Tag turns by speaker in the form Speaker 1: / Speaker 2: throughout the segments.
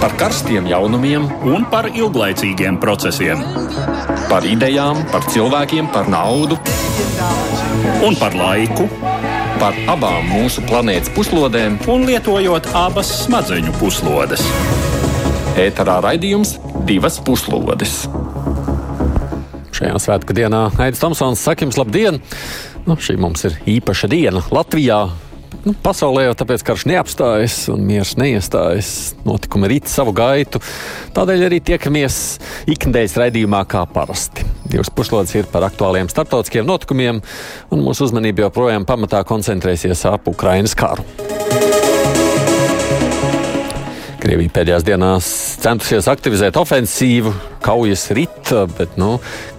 Speaker 1: par karstiem jaunumiem
Speaker 2: un par ilglaicīgiem procesiem.
Speaker 1: Par idejām, par cilvēkiem, par naudu
Speaker 2: un par laiku.
Speaker 1: Par abām mūsu planētas puslodēm,
Speaker 2: un lietojot abas smadzeņu puslodes.
Speaker 1: Ēterā raidījums divas puslodes.
Speaker 3: Šajā svētku dienā Aits Tomsons saka jums labdien! Nu, šī mums ir īpaša diena Latvijā. Nu, pasaulē jau tāpēc karš neapstājas un miers neiestājas. Notikumi rīt savu gaitu. Tādēļ arī tiekamies ikdienas raidījumā kā parasti. Divas puslodes ir par aktuāliem starptautiskiem notikumiem, un mūsu uzmanība joprojām pamatā koncentrēsies ap Ukrainas karu. Krievija pēdējās dienās centusies aktivizēt ofensīvu, kaujas rita, bet nu,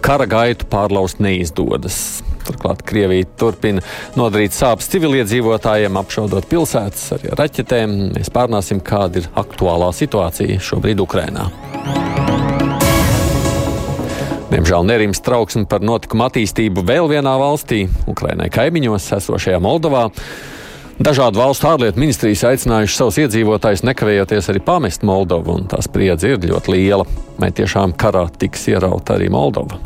Speaker 3: kara gaitu pārlauzt neizdodas. Turklāt Krievija turpina nodarīt sāpes civiliedzīvotājiem, apšaudot pilsētas arī ar raķetēm. Mēs pārnāsim, kāda ir aktuālā situācija šobrīd Ukrainā. Diemžēl nerims trauksme par notikumu attīstību vēl vienā valstī, Ukrainai kaimiņos esošajā Moldovā. Dažādu valstu ārlietu ministrijas aicinājuši savus iedzīvotājus nekavējoties arī pamest Moldovu, un tā spriedze ir ļoti liela. Vai tiešām karā tiks ierauta arī Moldova?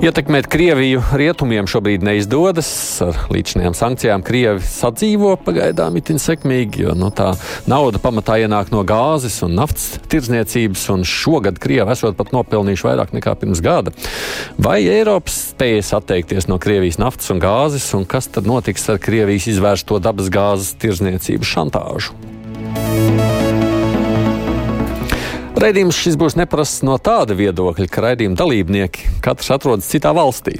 Speaker 3: Ietekmēt Krieviju rietumiem šobrīd neizdodas. Ar līdzinājām sankcijām Krievi sadzīvo pagaidām itin sekmīgi, jo nu, tā nauda pamatā ienāk no gāzes un naftas tirdzniecības, un šogad Krievi esot pat nopelnījuši vairāk nekā pirms gada. Vai Eiropas spējas atteikties no Krievijas naftas un gāzes, un kas tad notiks ar Krievijas izvērsto dabas gāzes tirdzniecības šantāžu? Raidījums šis būs neprasts no tāda viedokļa, ka raidījuma dalībnieki katrs atrodas citā valstī.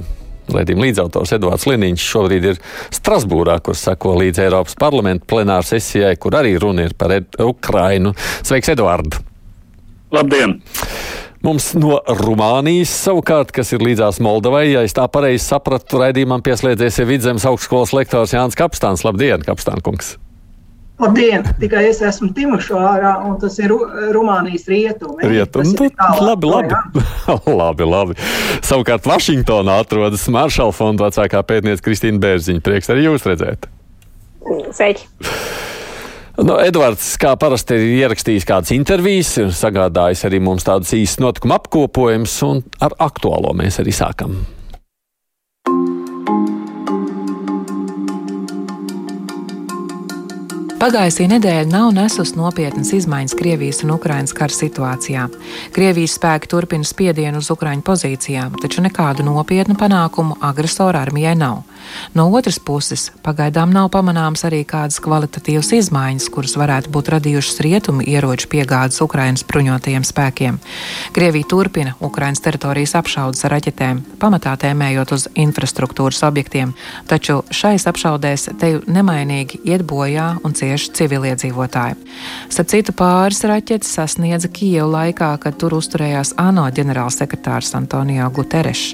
Speaker 3: Raidījuma līdzautors Edvards Liniņš šobrīd ir Strasbūrā, kur sako līdz Eiropas parlamenta plenāra sesijai, kur arī runa ir par Ed Ukrainu. Sveiks, Edvard!
Speaker 4: Labdien!
Speaker 3: Mums no Rumānijas savukārt, kas ir līdzās Moldovai, ja es tā pareizi sapratu, raidījumam pieslēdzies Vidzemes augstskolas lektors Jānis Kapstāns. Labdien, Kapstān kungs!
Speaker 5: Labdien! Tikai es esmu Timošo ārā, un tas ir Rumānijas rietumi.
Speaker 3: Rietumi, tad labi, labi. labi, labi. Savukārt Vašingtonā atrodas Maršala fonda vecākā pētniece Kristīna Bērziņa. Prieks arī jūs redzēt.
Speaker 6: Sveiki!
Speaker 3: Nu, Edvards, kā parasti, ir ierakstījis kādas intervijas, sagādājis arī mums tādus īsus notikumu apkopojumus, un ar aktuālo mēs arī sākam.
Speaker 7: Pagājusī nedēļa nav nesusi nopietnas izmaiņas Krievijas un Ukrainas kara situācijā. Krievijas spēki turpina spiedienu uz Ukraiņu pozīcijām, taču nekādu nopietnu panākumu agresora armijai nav. No otras puses, pagaidām nav pamanāms arī kādas kvalitatīvas izmaiņas, kuras varētu būt radījušas rietumu ieroču piegādes Ukrainas bruņotajiem spēkiem. Krievija turpina Ukrainas teritorijas apšaudas ar raķetēm, pamatā tēmējot uz infrastruktūras objektiem, taču šais apšaudēs te nemainīgi iet bojā un cieši civiliedzīvotāji. Starp citu, pāris raķetes sasniedza Kijevu laikā, kad tur uzturējās ANO ģenerālsekretārs Antonio Guterres.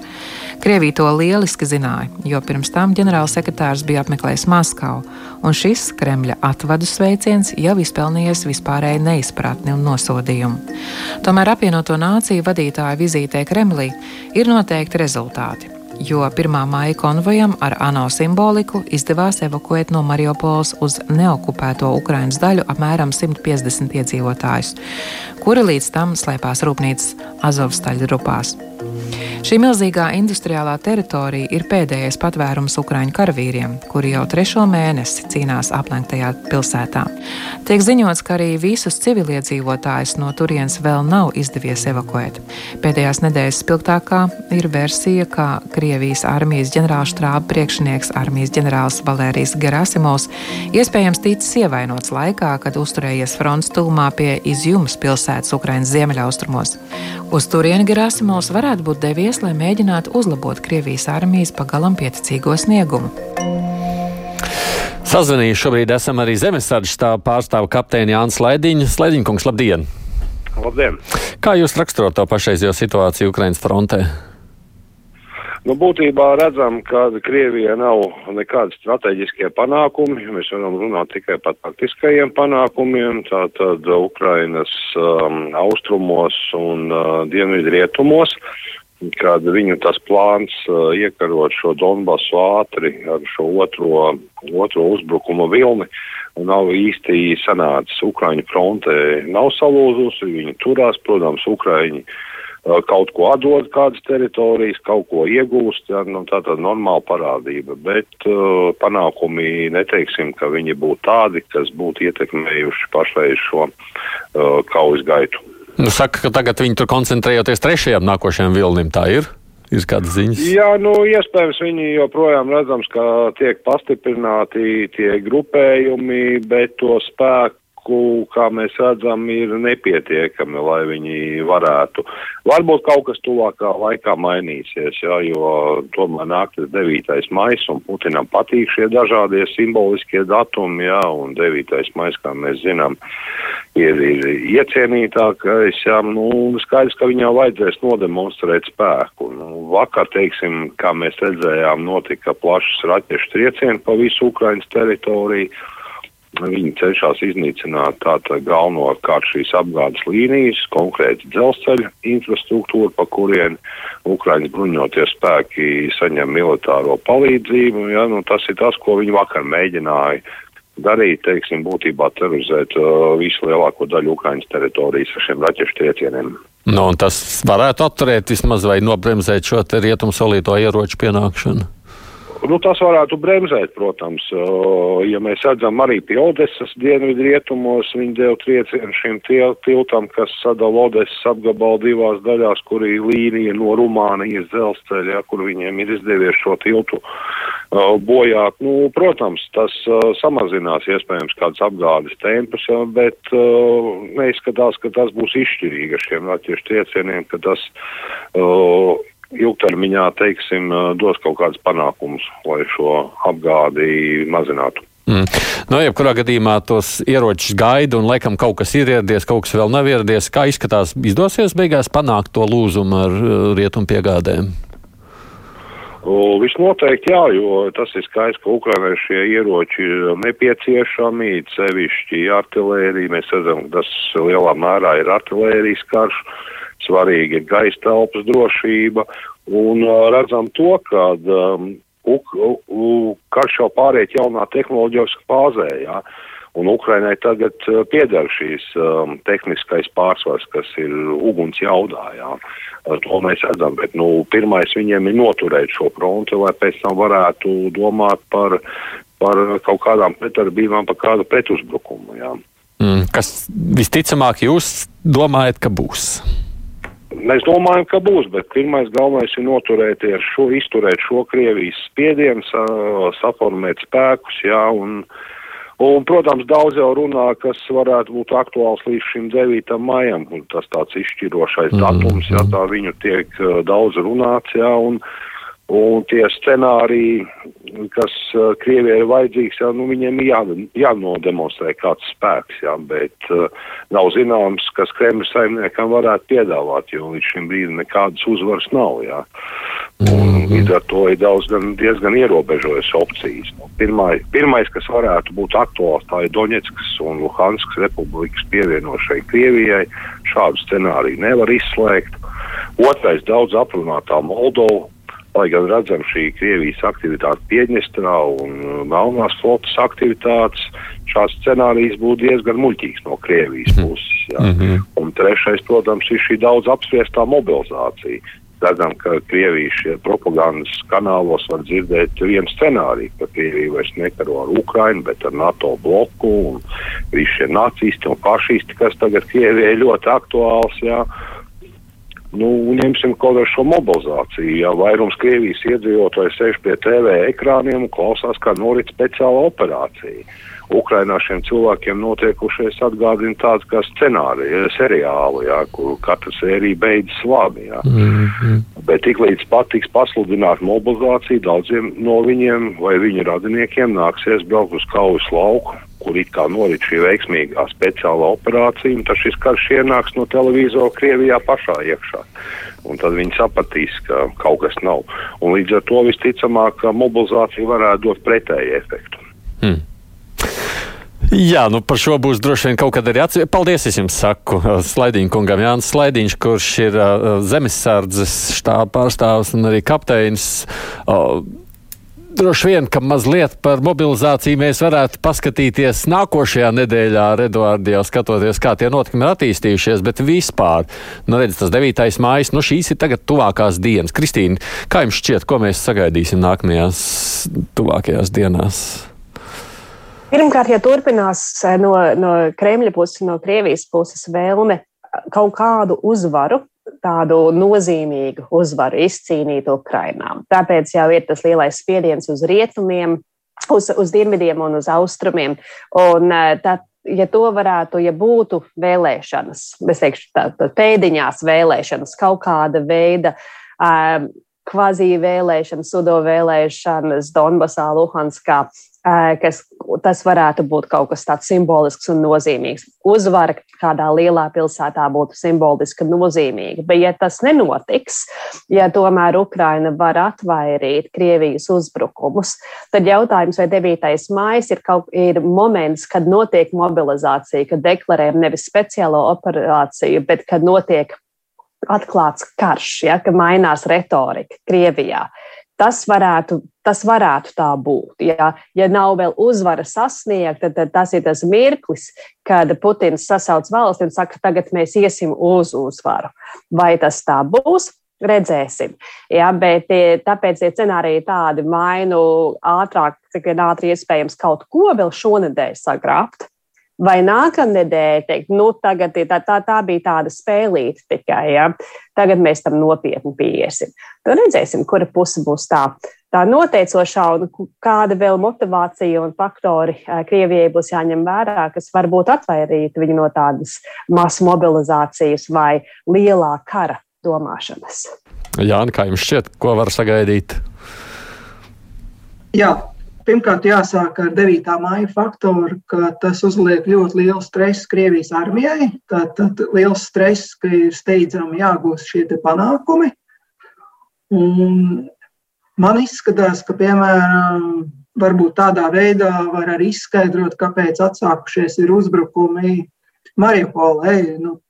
Speaker 7: Krievija to lieliski zināja, jo pirms tam ģenerālsekretārs bija apmeklējis Maskavu, un šis Kremļa atvadu sveiciens jau izpelnījies vispārēju neizpratni un nosodījumu. Tomēr apvienoto nāciju vadītāju vizītē Kremlī ir noteikti rezultāti jo 1. maija konvojam ar ANO simboliku izdevās evakuēt no Mariupoles uz neokupēto Ukrainas daļu apmēram 150 iedzīvotājus, kuri līdz tam slēpās rūpnīcas Azovstaļa grupās. Šī milzīgā industriālā teritorija ir pēdējais patvērums Ukrāņu karavīriem, kuri jau trešo mēnesi cīnās aplenktajā pilsētā. Tiek ziņots, ka arī visus civiliedzīvotājus no turienes vēl nav izdevies evakuēt. Pēdējās nedēļas spilgtākā ir versija, ka Krievijas armijas ģenerālštāba priekšnieks armijas ģenerālis Valērijas Gerasimovs iespējams ticis ievainots laikā, kad uzturējies fronts tūmā pie Izjumas pilsētas Ukrainas ziemeļaustrumos. Uz turieni Gerasimovs varētu būt devies, lai mēģinātu uzlabot Krievijas armijas pagalam pieticīgo sniegumu.
Speaker 3: Sazvanījuši šobrīd esam arī zemesardzes stāvu pārstāvu kapteini Jānis Laidiņš. Laidiņkungs, labdien!
Speaker 4: Labdien!
Speaker 3: Kā jūs raksturot to pašreizējo situāciju Ukraiņas frontē?
Speaker 4: Nu, būtībā redzam, ka Krievijai nav nekādi strateģiskie panākumi. Mēs varam runāt tikai par taktiskajiem panākumiem. Tātad Ukrainas um, austrumos un uh, dienvidrietumos kad viņu tas plāns uh, iekarot šo Donbasu ātri ar šo otro, otro uzbrukuma vilni nav īsti sanācis. Ukraiņu fronte nav salūzusi, viņi turās, protams, Ukraiņi uh, kaut ko atdod kādas teritorijas, kaut ko iegūst, ja, nu, tā tad normāla parādība, bet uh, panākumi neteiksim, ka viņi būtu tādi, kas būtu ietekmējuši pašreiz šo uh, kaujas gaitu.
Speaker 3: Nu, saka, ka tagad viņi tur koncentrējoties trešajam nākošajam vilnim. Tā ir. Ir kādas ziņas?
Speaker 4: Jā, nu, iespējams, viņi joprojām redzams, ka tiek pastiprināti tie grupējumi, bet to spēku spēku, kā mēs redzam, ir nepietiekami, lai viņi varētu. Varbūt kaut kas tuvākā laikā mainīsies, jā, jo tomēr nāk tas 9. mais un Putinam patīk šie dažādie simboliskie datumi, jā, un 9. mais, kā mēs zinām, ir, ir iecienītākais, jā, nu, skaidrs, ka viņam vajadzēs nodemonstrēt spēku. Nu, vakar, teiksim, kā mēs redzējām, notika plašs raķešu triecieni pa visu Ukrainas teritoriju. Viņi cenšas iznīcināt tātad galvenokārt šīs apgādes līnijas, konkrēti dzelzceļa infrastruktūru, pa kurien Ukraiņas bruņoties spēki saņem militāro palīdzību. Ja, nu, tas ir tas, ko viņi vakar mēģināja darīt, teiksim, būtībā terorizēt uh, visu lielāko daļu Ukraiņas teritorijas ar šiem raķešu triecieniem.
Speaker 3: Nu, tas varētu atturēt vismaz vai nobremzēt šo rietumu solīto ieroču pienākšanu.
Speaker 4: Nu, tas varētu bremzēt, protams. Ja mēs redzam arī pie Odesas dienvidu rietumos, viņi deva triecienu šim tiltam, kas sadala Odesas apgabalu divās daļās, kur ir līnija no Rumānijas dzelzceļa, kur viņiem ir izdevies šo tiltu bojāt. Nu, protams, tas samazinās iespējams kādas apgādes tempus, bet neizskatās, ka tas būs izšķirīgi ar šiem latviešu triecieniem, ka tas ilgtermiņā, teiksim, dos kaut kādus panākumus, lai šo apgādi mazinātu.
Speaker 3: Mm. No, nu, jebkurā gadījumā tos ieročus gaida, un laikam kaut kas ir ieradies, kaut kas vēl nav ieradies. Kā izskatās, izdosies beigās panākt to lūzumu ar rietumu piegādēm?
Speaker 4: Visnoteikti jā, jo tas ir skaidrs, ka Ukrainai šie ieroči ir nepieciešami, sevišķi artilērija. Mēs redzam, ka tas lielā mērā ir artilērijas karš. Uh, svarīga ir gaisa telpas drošība, un uh, redzam to, ka um, karš jau pāriet jaunā tehnoloģiskā fāzē, jā. Un Ukrainai tagad uh, pieder šīs um, tehniskais pārsvars, kas ir uguns jaudā, jā. To mēs redzam, bet, nu, pirmais viņiem ir noturēt šo fronti, lai pēc tam varētu domāt par, par kaut kādām pretarbībām, par kādu pretuzbrukumu, jā.
Speaker 3: Mm, kas visticamāk jūs domājat, ka būs?
Speaker 4: Mēs domājam, ka būs, bet pirmais galvenais ir noturēties šo, izturēt šo Krievijas spiedienu, sa, saformēt spēkus, jā, un, un, protams, daudz jau runā, kas varētu būt aktuāls līdz šim 9. maijam, un tas tāds izšķirošais mm -hmm. datums, jā, tā viņu tiek uh, daudz runāts, jā, un, Un tie scenāriji, kas uh, Krievijai ir vajadzīgs, jā, nu, viņiem jā, jānodemonstrē kāds spēks, jā, bet uh, nav zināms, kas Kremļa saimniekam varētu piedāvāt, jo līdz šim brīdim nekādas uzvaras nav, jā. Un mhm. līdz ar to ir daudz gan, diezgan ierobežojas opcijas. Nu, pirmā, pirmais, kas varētu būt aktuāls, tā ir Doņetskas un Luhanskas republikas pievienošai Krievijai. Šādu scenāriju nevar izslēgt. Otrais daudz aprunātā Moldova lai gan redzam šī Krievijas aktivitāte Piedņestrā un Melnās flotas aktivitātes, šāds scenārijs būtu diezgan muļķīgs no Krievijas mhm. puses. Jā. Mm -hmm. Un trešais, protams, ir šī daudz apspriestā mobilizācija. Redzam, ka Krievijas propagandas kanālos var dzirdēt vienu scenāriju, ka Krievija vairs nekaro ar Ukrainu, bet ar NATO bloku un visi šie nacisti un fašisti, kas tagad Krievijai ļoti aktuāls. Jā. Nu, ņemsim kaut ar šo mobilizāciju. Ja vairums Krievijas iedzīvotāji sēž pie TV ekrāniem un klausās, kā norit speciāla operācija. Ukrainā šiem cilvēkiem notiekušies atgādina tāds kā scenārija, seriālu, jā, kur katra sērija beidzas labi. Jā. Mm -hmm. Bet tiklīdz patiks pasludināt mobilizāciju, daudziem no viņiem vai viņu radiniekiem nāksies braukt uz kaujas lauku, kur it kā norit šī veiksmīgā speciālā operācija, un tad šis karš ienāks no televīzora Krievijā pašā iekšā. Un tad viņi sapratīs, ka kaut kas nav. Un līdz ar to visticamāk, mobilizācija varētu dot pretēju efektu. Hmm.
Speaker 3: Jā, nu par šo būs droši vien kaut kad arī atsevišķi. Paldies, es jums saku, Slaidīņa kungam Jānis Slaidīņš, kurš ir uh, zemesardzes štāba pārstāvs un arī kapteinis. Uh, droši vien, ka mazliet par mobilizāciju mēs varētu paskatīties nākošajā nedēļā, Eduardi, jau skatoties, kā tie notikumi ir attīstījušies, bet vispār, nu redz, tas 9. mājas, nu šīs ir tagad tuvākās dienas. Kristīna, kā jums šķiet, ko mēs sagaidīsim nākamajās tuvākajās dienās?
Speaker 6: Pirmkārt, ja turpinās eh, no, no Kremļa puses, no Krievijas puses vēlme kaut kādu uzvaru tādu nozīmīgu uzvaru izcīnīt Ukrainā. Tāpēc jau ir tas lielais spiediens uz rietumiem, uz, uz dienvidiem un uz austrumiem. Un, eh, tā, ja to varētu, ja būtu vēlēšanas, es teikšu, tā, tā pēdiņās vēlēšanas, kaut kāda veida um, kvazi vēlēšanas, sudo vēlēšanas Donbasā, Luhanskā, kas tas varētu būt kaut kas tāds simbolisks un nozīmīgs. Uzvara kādā lielā pilsētā būtu simboliska un nozīmīga, bet ja tas nenotiks, ja tomēr Ukraina var atvairīt Krievijas uzbrukumus, tad jautājums, vai 9. mājas ir kaut ir moments, kad notiek mobilizācija, kad deklarējam nevis speciālo operāciju, bet kad notiek atklāts karš, ja, ka mainās retorika Krievijā. Tas varētu, tas varētu tā būt. Ja, ja nav vēl uzvara sasniegta, tad, tad tas ir tas mirklis, kad Putins sasauc valsti un saka, tagad mēs iesim uz uzvaru. Vai tas tā būs? Redzēsim. Ja, bet tāpēc tie scenāriji tādi mainu ātrāk, cik vien ātri iespējams kaut ko vēl šonadēļ sagrābt Vai nākamnedēļ teikt, nu, tagad tā, tā, tā bija tāda spēlīta tikai, ja? tagad mēs tam nopietni pieiesim. Tad redzēsim, kura puse būs tā, tā noteicošā un kāda vēl motivācija un faktori Krievijai būs jāņem vērā, kas varbūt atvairītu viņu no tādas masu mobilizācijas vai lielā kara domāšanas.
Speaker 3: Jā, kā jums šķiet, ko var sagaidīt?
Speaker 5: Jā, Pirmkārt, jāsāk ar 9. māja faktoru, ka tas uzliek ļoti lielu stresu Krievijas armijai. Tad liels stress, ka ir steidzami jāgūst šie panākumi. Un man izskatās, ka, piemēram, varbūt tādā veidā var arī izskaidrot, kāpēc atsākušies ir uzbrukumi Mariupolē. Nu,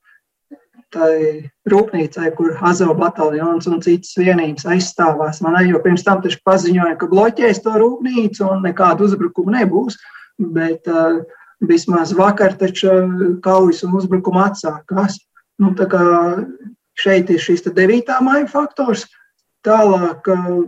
Speaker 5: tai rūpnīcai, kur Azov bataljons un citas vienības aizstāvās. Man jo pirms tam taču paziņoja, ka bloķēs to rūpnīcu un nekādu uzbrukumu nebūs. Bet uh, vismaz vakar taču kaujas un uzbrukuma atsākās. Nu, šeit ir šis 9. maija faktors. Tālāk, uh,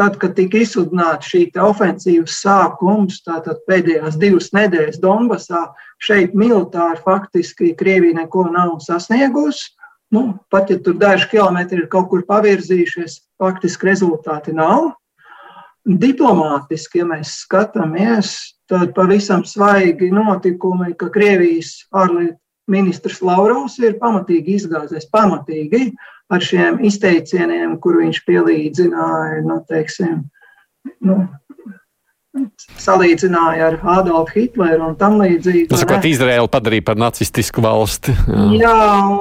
Speaker 5: tad, kad tika izsludināta šī ofensīvas sākums, tātad pēdējās divas nedēļas Donbasā, šeit militāri faktiski Krievija neko nav sasniegusi. Nu, pat ja tur daži kilometri ir kaut kur pavirzījušies, faktiski rezultāti nav. Diplomātiski, ja mēs skatāmies, tad pavisam svaigi notikumi, ka Krievijas ārlietu ministrs Laurovs ir pamatīgi izgāzies, pamatīgi ar šiem izteicieniem, kur viņš pielīdzināja, nu, teiksim, nu, salīdzināja ar Adolfu Hitleru un tam līdzīgi.
Speaker 3: Tas, ko Izraela padarīja par nacistisku valsti.
Speaker 5: Jā, jā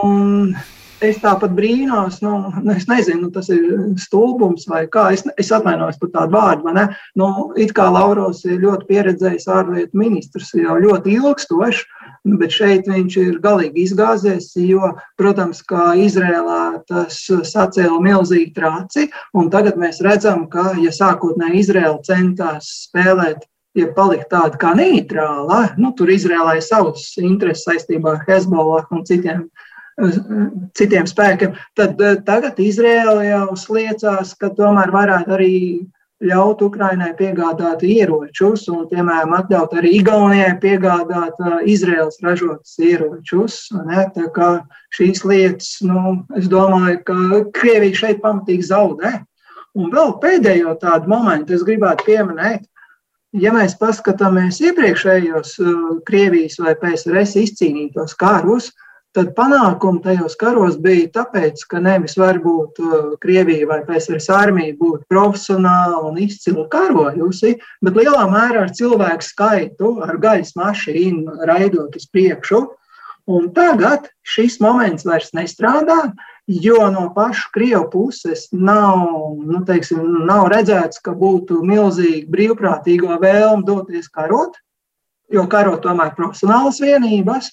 Speaker 5: un es tāpat brīnos, nu, es nezinu, tas ir stulbums vai kā. Es, es atvainojos par tādu vārdu? Nu, it kā Lauros ir ļoti pieredzējis ārlietu ministrs jau ļoti ilgstoši, bet šeit viņš ir galīgi izgāzies, jo, protams, kā Izrēlā tas sacēla milzīgi trāci, tagad mēs redzam, ka, ja sākotnēji Izrēla centās spēlēt ja palikt tāda kā neitrāla, nu, tur Izrēlai savas intereses saistībā ar Hezbollah un citiem citiem spēkiem, tad eh, tagad Izraela jau sliecās, ka tomēr varētu arī ļaut Ukrainai piegādāt ieročus un, piemēram, atļaut arī Igaunijai piegādāt uh, Izraels ražotas ieročus. Ne? Tā kā šīs lietas, nu, es domāju, ka Krievija šeit pamatīgi zaudē. Un vēl pēdējo tādu momentu es gribētu pieminēt. Ja mēs paskatāmies iepriekšējos uh, Krievijas vai PSRS izcīnītos karus, tad panākumi tajos karos bija tāpēc, ka nevis varbūt uh, Krievija vai PSRS armija būtu profesionāli un izcili karojusi, bet lielā mērā ar cilvēku skaitu, ar gaļas mašīnu raidot uz priekšu. Un tagad šis moments vairs nestrādā, jo no pašu Krievu puses nav, nu, teiksim, nav redzēts, ka būtu milzīga brīvprātīgo vēlme doties karot. jo karo tomēr profesionālas vienības.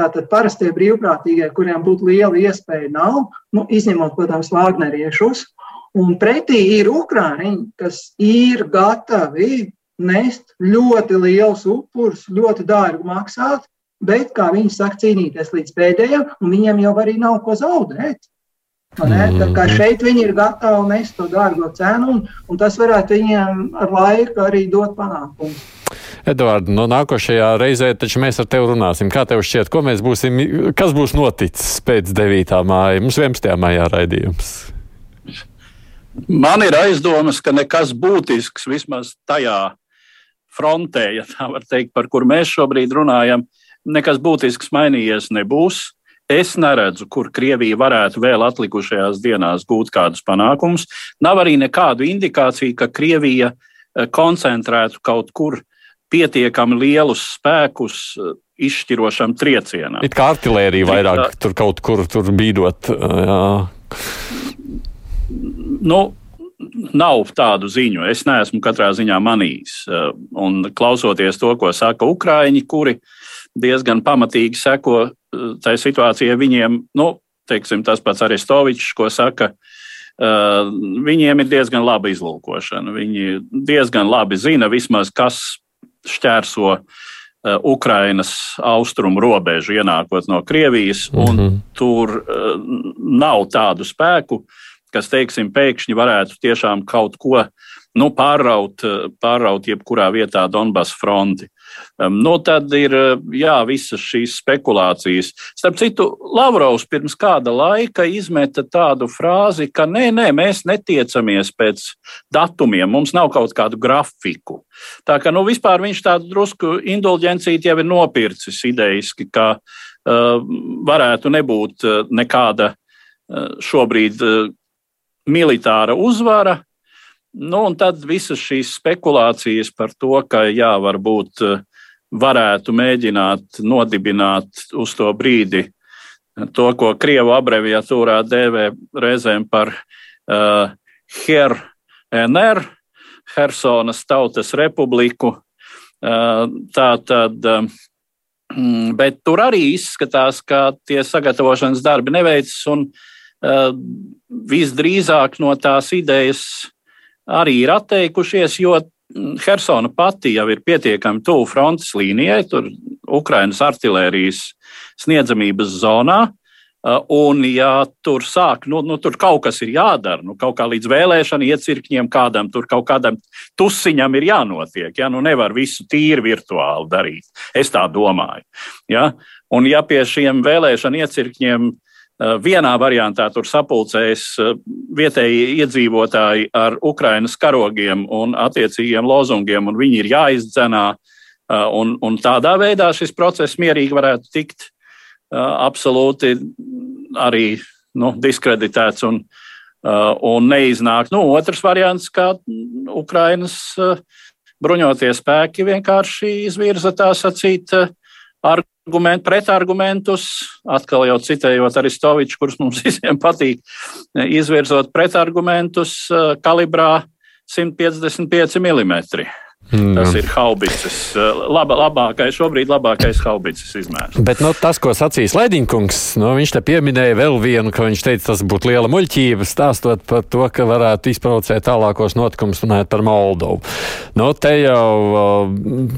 Speaker 5: Tātad parastie brīvprātīgie, kuriem būtu liela iespēja, nav, nu, izņemot, protams, Vāgneriešus. Un pretī ir Ukrāņi, kas ir gatavi nest ļoti liels upurus, ļoti dārgi maksāt, bet, kā viņi saka, cīnīties līdz pēdējiem, un viņiem jau arī nav ko zaudēt. Tā kā mhm. šeit viņi ir gatavi nest to dārgo cenu, un, un tas varētu viņiem ar laiku arī dot panākumus.
Speaker 3: Edvards, no nākošajā reizē taču mēs ar tevi runāsim. Kā tev šķiet, ko mēs būsim, kas būs noticis pēc 9. māja? Mums 11. maijā raidījums.
Speaker 2: Man ir aizdomas, ka nekas būtisks vismaz tajā frontē, ja tā var teikt, par kur mēs šobrīd runājam, nekas būtisks mainījies nebūs. Es neredzu, kur Krievija varētu vēl atlikušajās dienās gūt kādus panākumus. Nav arī nekādu indikāciju, ka Krievija eh, koncentrētu kaut kur pietiekami lielus spēkus eh, izšķirošam triecienam.
Speaker 3: It kā artilērija vairāk tā, tur kaut kur tur bīdot. Jā.
Speaker 2: Nu, nav tādu ziņu. Es neesmu katrā ziņā manījis. Eh, un klausoties to, ko saka Ukrāņi, kuri diezgan pamatīgi seko tai situācijai viņiem, nu, teiksim, tas pats Aristovičs, ko saka, uh, viņiem ir diezgan laba izlūkošana. Viņi diezgan labi zina vismaz, kas šķērso uh, Ukrainas austrumu robežu, ienākot no Krievijas, un mm -hmm. tur uh, nav tādu spēku, kas, teiksim, pēkšņi varētu tiešām kaut ko nu, pāraut, pāraut jebkurā vietā Donbass fronti. Nu, tad ir jā, visas šīs spekulācijas. Starp citu, Lavrovs pirms kāda laika izmeta tādu frāzi, ka nē, nē, mēs netiecamies pēc datumiem, mums nav kaut kādu grafiku. Tā kā nu, vispār viņš tādu drusku indulģencīti jau ir nopircis idejiski, ka uh, varētu nebūt nekāda uh, šobrīd uh, militāra uzvara, Nu, un tad visas šīs spekulācijas par to, ka jā, varbūt eh, varētu mēģināt nodibināt uz to brīdi to, ko Krievu abreviatūrā dēvē reizēm par uh, HERNR, Hersonas Tautas Republiku. Uh, tā tad, um, bet tur arī izskatās, ka tie sagatavošanas darbi neveicas un uh, visdrīzāk no tās idejas arī ir atteikušies, jo Hersona pati jau ir pietiekami tuvu frontes līnijai, tur Ukrainas artilērijas sniedzamības zonā. Un, ja tur sāk, nu, nu, tur kaut kas ir jādara, nu, kaut kā līdz vēlēšanu iecirkņiem, kādam tur kaut kādam tusiņam ir jānotiek. Ja? Nu, nevar visu tīri virtuāli darīt. Es tā domāju. Ja? Un, ja pie šiem vēlēšanu iecirkņiem uh, vienā variantā tur sapulcējas eh, vietēji iedzīvotāji ar Ukrainas karogiem un attiecīgiem lozungiem, un viņi ir jāizdzenā. Eh, un, un tādā veidā šis process mierīgi varētu tikt absolūti arī nu, diskreditēts un, un neiznākt. Nu, otrs variants, kā Ukrainas bruņotie spēki vienkārši izvirza tā sacīt argument, pretargumentus, atkal jau citējot Aristoviču, kurus mums visiem patīk, izvirzot pretargumentus eh, kalibrā 155 mm. Mm. Tas ir haubicis. Laba, labākais, šobrīd labākais haubicis izmērs.
Speaker 3: Bet nu, tas, ko sacīja Laidinkungs, nu, viņš te pieminēja vēl vienu, ka viņš teica, tas būtu liela muļķība, stāstot par to, ka varētu izprovocēt tālākos notikumus runājot par Moldovu. Nu, te jau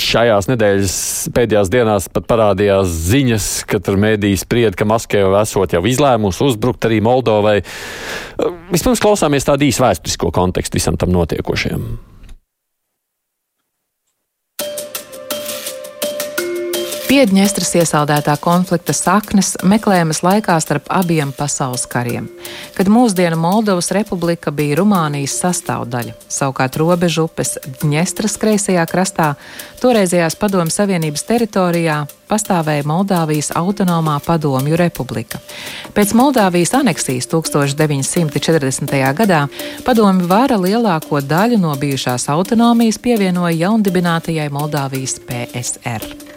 Speaker 3: šajās nedēļas pēdējās dienās pat parādījās ziņas, ka tur mēdīs spried, ka Maskava esot jau izlēmusi uzbrukt arī Moldovai. Vispirms klausāmies tādu īsu vēsturisko kontekstu visam tam notiekošajam.
Speaker 7: Piedņestras iesaldētā konflikta saknes meklējamas laikā starp abiem pasaules kariem, kad mūsdienu Moldovas republika bija Rumānijas sastāvdaļa. Savukārt robežu upes Dņestras kreisajā krastā, toreizējās Padomju Savienības teritorijā, pastāvēja Moldāvijas autonomā padomju republika. Pēc Moldāvijas aneksijas 1940. gadā padomju vara lielāko daļu no bijušās autonomijas pievienoja jaundibinātajai Moldāvijas PSR.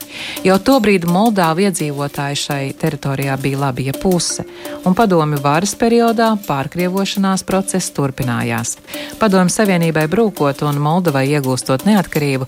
Speaker 7: Jau tobrīd Moldāvu iedzīvotāji šai teritorijā bija labi ja puse, un padomju varas periodā pārkrievošanās process turpinājās. Padomju Savienībai brūkot un Moldovai iegūstot neatkarību,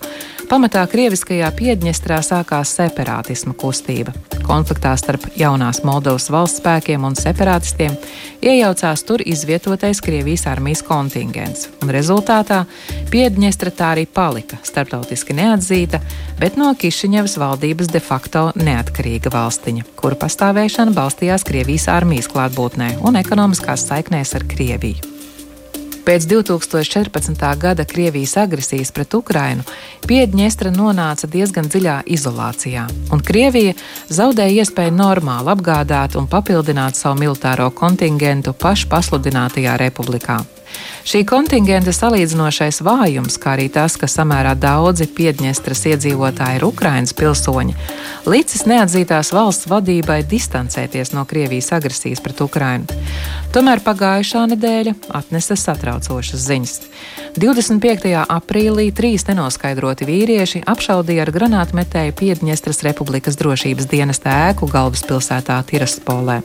Speaker 7: pamatā Krieviskajā Piedņestrā sākās separātisma kustība. Konfliktā starp jaunās Moldovas valsts spēkiem un separātistiem iejaucās tur izvietotais Krievijas armijas kontingents, un rezultātā Piedņestra tā arī palika starptautiski neatzīta, bet no Kišiņevas valdības de facto neatkarīga valstiņa, kura pastāvēšana balstījās Krievijas armijas klātbūtnē un ekonomiskās saiknēs ar Krieviju. Pēc 2014. gada Krievijas agresijas pret Ukrainu Piedņestra nonāca diezgan dziļā izolācijā, un Krievija zaudēja iespēju normāli apgādāt un papildināt savu militāro kontingentu pašpasludinātajā republikā. Šī kontingenta salīdzinošais vājums, kā arī tas, ka samērā daudzi Piedņestras iedzīvotāji ir Ukrainas pilsoņi, licis neatzītās valsts vadībai distancēties no Krievijas agresijas pret Ukrainu. Tomēr pagājušā nedēļa atnesa satraucošas ziņas. 25. aprīlī trīs nenoskaidroti vīrieši apšaudīja ar granātmetēju Piedņestras Republikas drošības dienesta ēku galvaspilsētā Tiraspolē.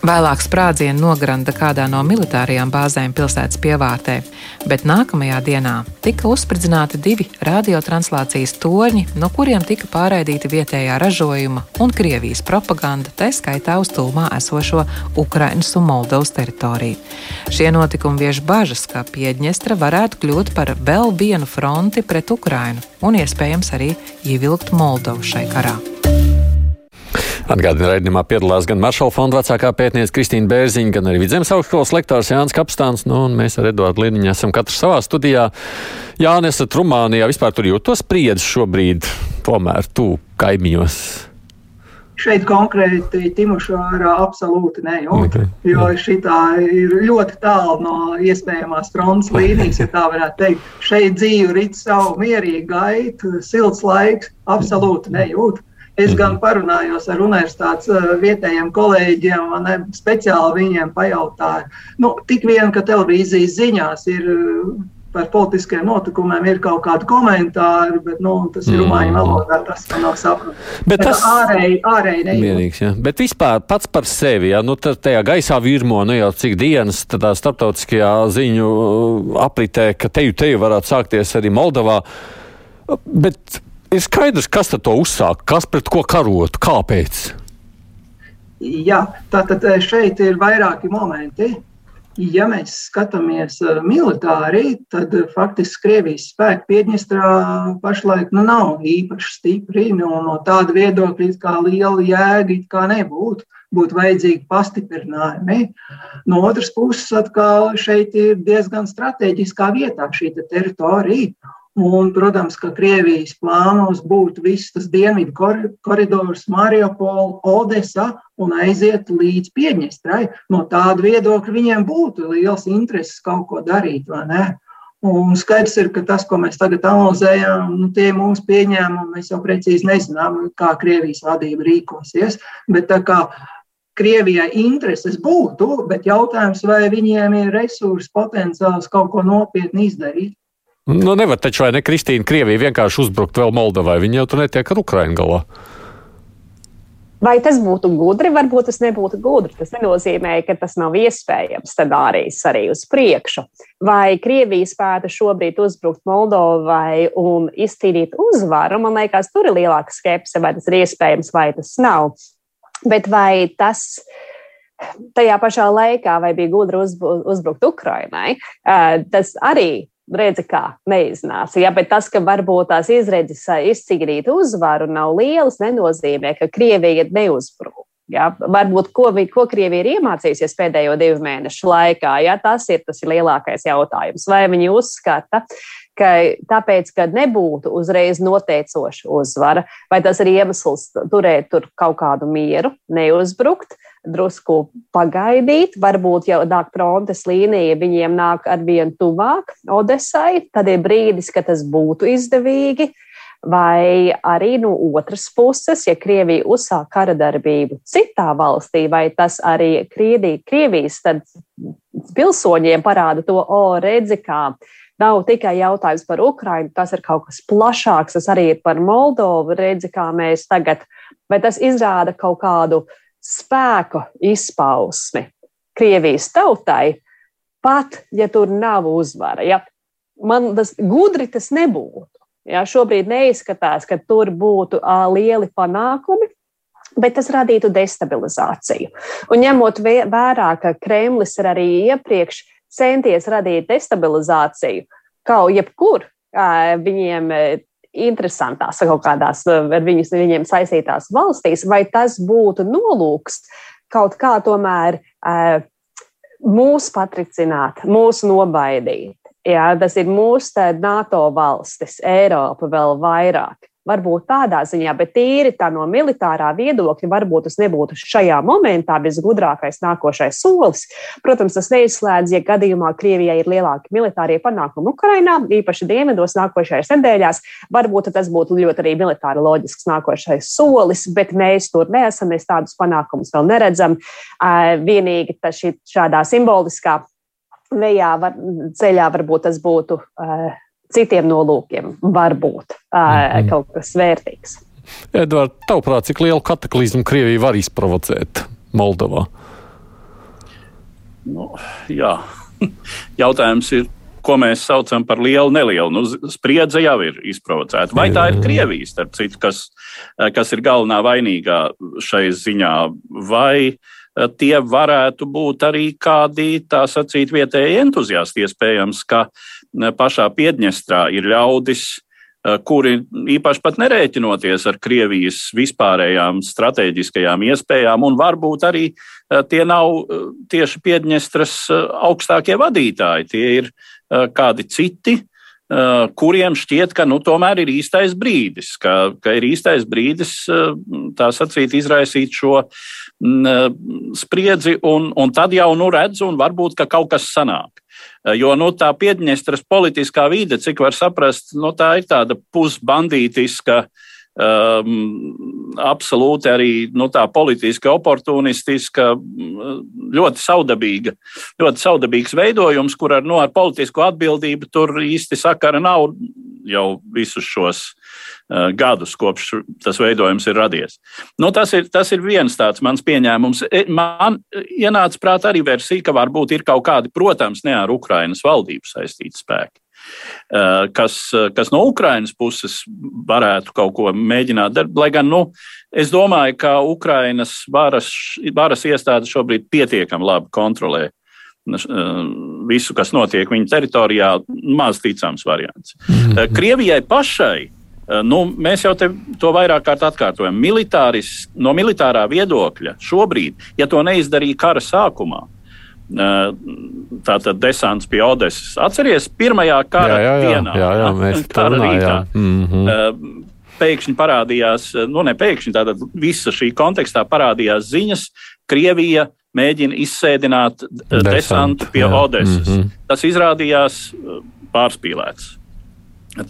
Speaker 7: Vēlāk sprādzienu nogranda kādā no militārajām bāzēm pilsētas pievārdā apkārtē, bet nākamajā dienā tika uzspridzināti divi radiotranslācijas torņi, no kuriem tika pārraidīta vietējā ražojuma un Krievijas propaganda, tā skaitā uz tūmā esošo Ukrainas un Moldovas teritoriju. Šie notikumi vieš bažas, ka Piedņestra varētu kļūt par vēl vienu fronti pret Ukrainu un iespējams arī ievilkt Moldovu šai karā.
Speaker 3: Atgādina, raidījumā piedalās gan Maršala fonda vecākā pētniece Kristīna Bērziņa, gan arī Vidzemes augstskolas lektors Jānis Kapstāns. Nu, mēs ar Eduardu Liniņu esam katrs savā studijā. Jā, nesat Rumānijā, vispār tur jūtos spriedzi šobrīd, tomēr tu kaimiņos.
Speaker 5: Šeit konkrēti Timošārā absolūti nejūt, okay. jo šī ir ļoti tālu no iespējamās frontes līnijas, ja tā varētu teikt. Šeit dzīve rit savu mierīgu gaitu, silts laiks, absolūti nejūt. Es gan mhm. parunājos ar universitātes eh, vietējiem kolēģiem, un speciāli viņiem pajautāju, nu, tik vien, ka televīzijas ziņās ir par politiskiem notikumiem ir kaut kādi komentāri, bet nu, tas ir mm. rumāņu valodā, tas man nav saprotams. Bet tas ārēji, ārēji
Speaker 3: nevienīgs, ja. Bet vispār pats par sevi, ja, nu tajā gaisā virmo, nu jau cik dienas tādā starptautiskajā ziņu uh, apritē, ka teju teju varētu sākties arī Moldovā. Bet ir skaidrs, kas to uzsāk, kas pret ko karot, kāpēc.
Speaker 5: Jā, tātad eh, šeit ir vairāki momenti. Ja mēs skatāmies eh, militāri, tad eh, faktiski Krievijas spēki Piedņestrā pašlaik nu, nav īpaši stipri. No, no tāda viedokļa kā liela jēga kā nebūtu. Būtu vajadzīgi pastiprinājumi. No otras puses, atkal šeit ir diezgan strateģiskā vietā šī te teritorija. Un, protams, ka Krievijas plānos būtu viss tas dienvidu koridors, Mariupola, Odesa un aiziet līdz Piedņestrai. No tāda viedokļa viņiem būtu liels intereses kaut ko darīt, vai ne? Un skaidrs ir, ka tas, ko mēs tagad analizējam, nu, tie mūsu pieņēmumi, mēs jau precīzi nezinām, kā Krievijas vadība rīkosies. Bet tā kā Krievijai intereses būtu, bet jautājums, vai viņiem ir resursi, potenciāls kaut ko nopietni izdarīt.
Speaker 3: Nu, nevar taču vai ne Kristīna Krievija vienkārši uzbrukt vēl Moldovai. Viņa jau tur netiek ar Ukrainu galā.
Speaker 6: Vai tas būtu gudri? Varbūt tas nebūtu gudri. Tas nenozīmē, ka tas nav iespējams scenārijs arī uz priekšu. Vai Krievija spētu šobrīd uzbrukt Moldovai un izcīnīt uzvaru? Man liekas, tur ir lielāka skepse, vai tas ir iespējams, vai tas nav. Bet vai tas tajā pašā laikā, vai bija gudri uzbrukt Ukrainai, tas arī redzi, kā neiznāca. Ja, bet tas, ka varbūt tās izredzes izcīnīt uzvaru nav lielas, nenozīmē, ka Krievija neuzbrūk. Ja, varbūt ko, ko Krievija ir iemācījusies pēdējo divu mēnešu laikā, ja, tas ir tas ir lielākais jautājums. Vai viņi uzskata, ka tāpēc, ka nebūtu uzreiz noteicoša uzvara, vai tas ir iemesls turēt tur kaut kādu mieru, neuzbrukt, drusku pagaidīt, varbūt jau nāk frontes līnija, viņiem nāk arvien tuvāk Odesai, tad ir brīdis, kad tas būtu izdevīgi. Vai arī no otras puses, ja Krievija uzsāk kara darbību citā valstī, vai tas arī Krievija, Krievijas pilsoņiem parāda to, o, redzi, kā nav tikai jautājums par Ukrajinu, tas ir kaut kas plašāks, tas arī ir par Moldovu. Redzi, kā mēs tagad, vai tas izrāda kaut kādu spēku izpausmi Krievijas tautai, pat ja tur nav uzvara. Ja man tas gudri tas nebūtu. Ja, šobrīd neizskatās, ka tur būtu uh, lieli panākumi, bet tas radītu destabilizāciju. Un ņemot vērā, ka Kremlis ir arī iepriekš centies radīt destabilizāciju, kaut jebkur viņiem interesantās kaut kādās ar viņus, viņiem saistītās valstīs, vai tas būtu nolūks kaut kā tomēr mūs patricināt, mūs nobaidīt. Jā, tas ir mūsu NATO valstis, Eiropa vēl vairāk varbūt tādā ziņā, bet tīri tā no militārā viedokļa, varbūt tas nebūtu šajā momentā visgudrākais nākošais solis. Protams, tas neizslēdz, ja gadījumā Krievijai ir lielāki militārie panākumi Ukrainā, īpaši dienvidos nākošajās nedēļās, varbūt tas būtu ļoti arī militāri loģisks nākošais solis, bet mēs tur neesam, mēs tādus panākumus vēl neredzam. Vienīgi šādā simboliskā vejā, var, ceļā varbūt tas būtu uh, citiem nolūkiem var būt mm. kaut kas vērtīgs.
Speaker 3: Edvards, tavuprāt, cik lielu kataklizmu Krievija var izprovocēt Moldovā?
Speaker 2: Nu, jā, jautājums ir, ko mēs saucam par lielu, nelielu. Nu, spriedze jau ir izprovocēta. Vai tā ir Krievija, starp citu, kas, kas ir galvenā vainīgā šai ziņā, vai tie varētu būt arī kādi, tā sacīt, vietēji entuziasti, iespējams, ka uh, pašā Piedņestrā ir ļaudis, eh, kuri īpaši pat nerēķinoties ar Krievijas vispārējām strateģiskajām iespējām, un varbūt arī eh, tie nav eh, tieši Piedņestras augstākie vadītāji, tie ir kādi citi, kuriem šķiet, ka nu, tomēr ir īstais brīdis, ka, ka ir īstais brīdis tā sacīt, izraisīt šo mm, spriedzi, un, un tad jau nu redz, un varbūt ka kaut kas sanāk. Eh, jo nu, tā Piedņestras politiskā vide, cik var saprast, nu, tā ir tāda pusbandītiska, um, absolūti arī nu, tā politiski oportunistiska, mm, ļoti saudabīga, ļoti saudabīgs veidojums, kur ar, nu, ar politisko atbildību tur īsti sakara nav jau visus šos uh, gadus, kopš tas veidojums ir radies. Nu, tas, ir, tas ir viens tāds mans pieņēmums. E, man ienāca prātā arī versija, ka varbūt ir kaut kādi, protams, ne ar Ukrainas valdību saistīti spēki. Uh, kas, kas no Ukrainas puses varētu kaut ko mēģināt darīt. Lai gan nu, es domāju, ka Ukrainas varas, varas iestādes šobrīd pietiekami labi kontrolē Eh, visu, kas notiek viņa teritorijā, maz ticams variants. Mm -hmm. Krievijai pašai. Eh, nu, mēs jau to vairāk kārt atkārtojam. Militāris, no militārā viedokļa šobrīd, ja to neizdarīja kara sākumā, tātad desants pie Odesas. Atcerieties, pirmajā kara
Speaker 3: jā, jā, jā,
Speaker 2: dienā,
Speaker 3: jā, jā, mēs
Speaker 2: kara rītā.
Speaker 3: Mm -hmm.
Speaker 2: Pēkšņi parādījās, nu ne pēkšņi, tātad visa šī kontekstā parādījās ziņas, Krievija mēģina izsēdināt desantu, desantu pie jā. Odesas. Mm -hmm. Tas izrādījās pārspīlēts.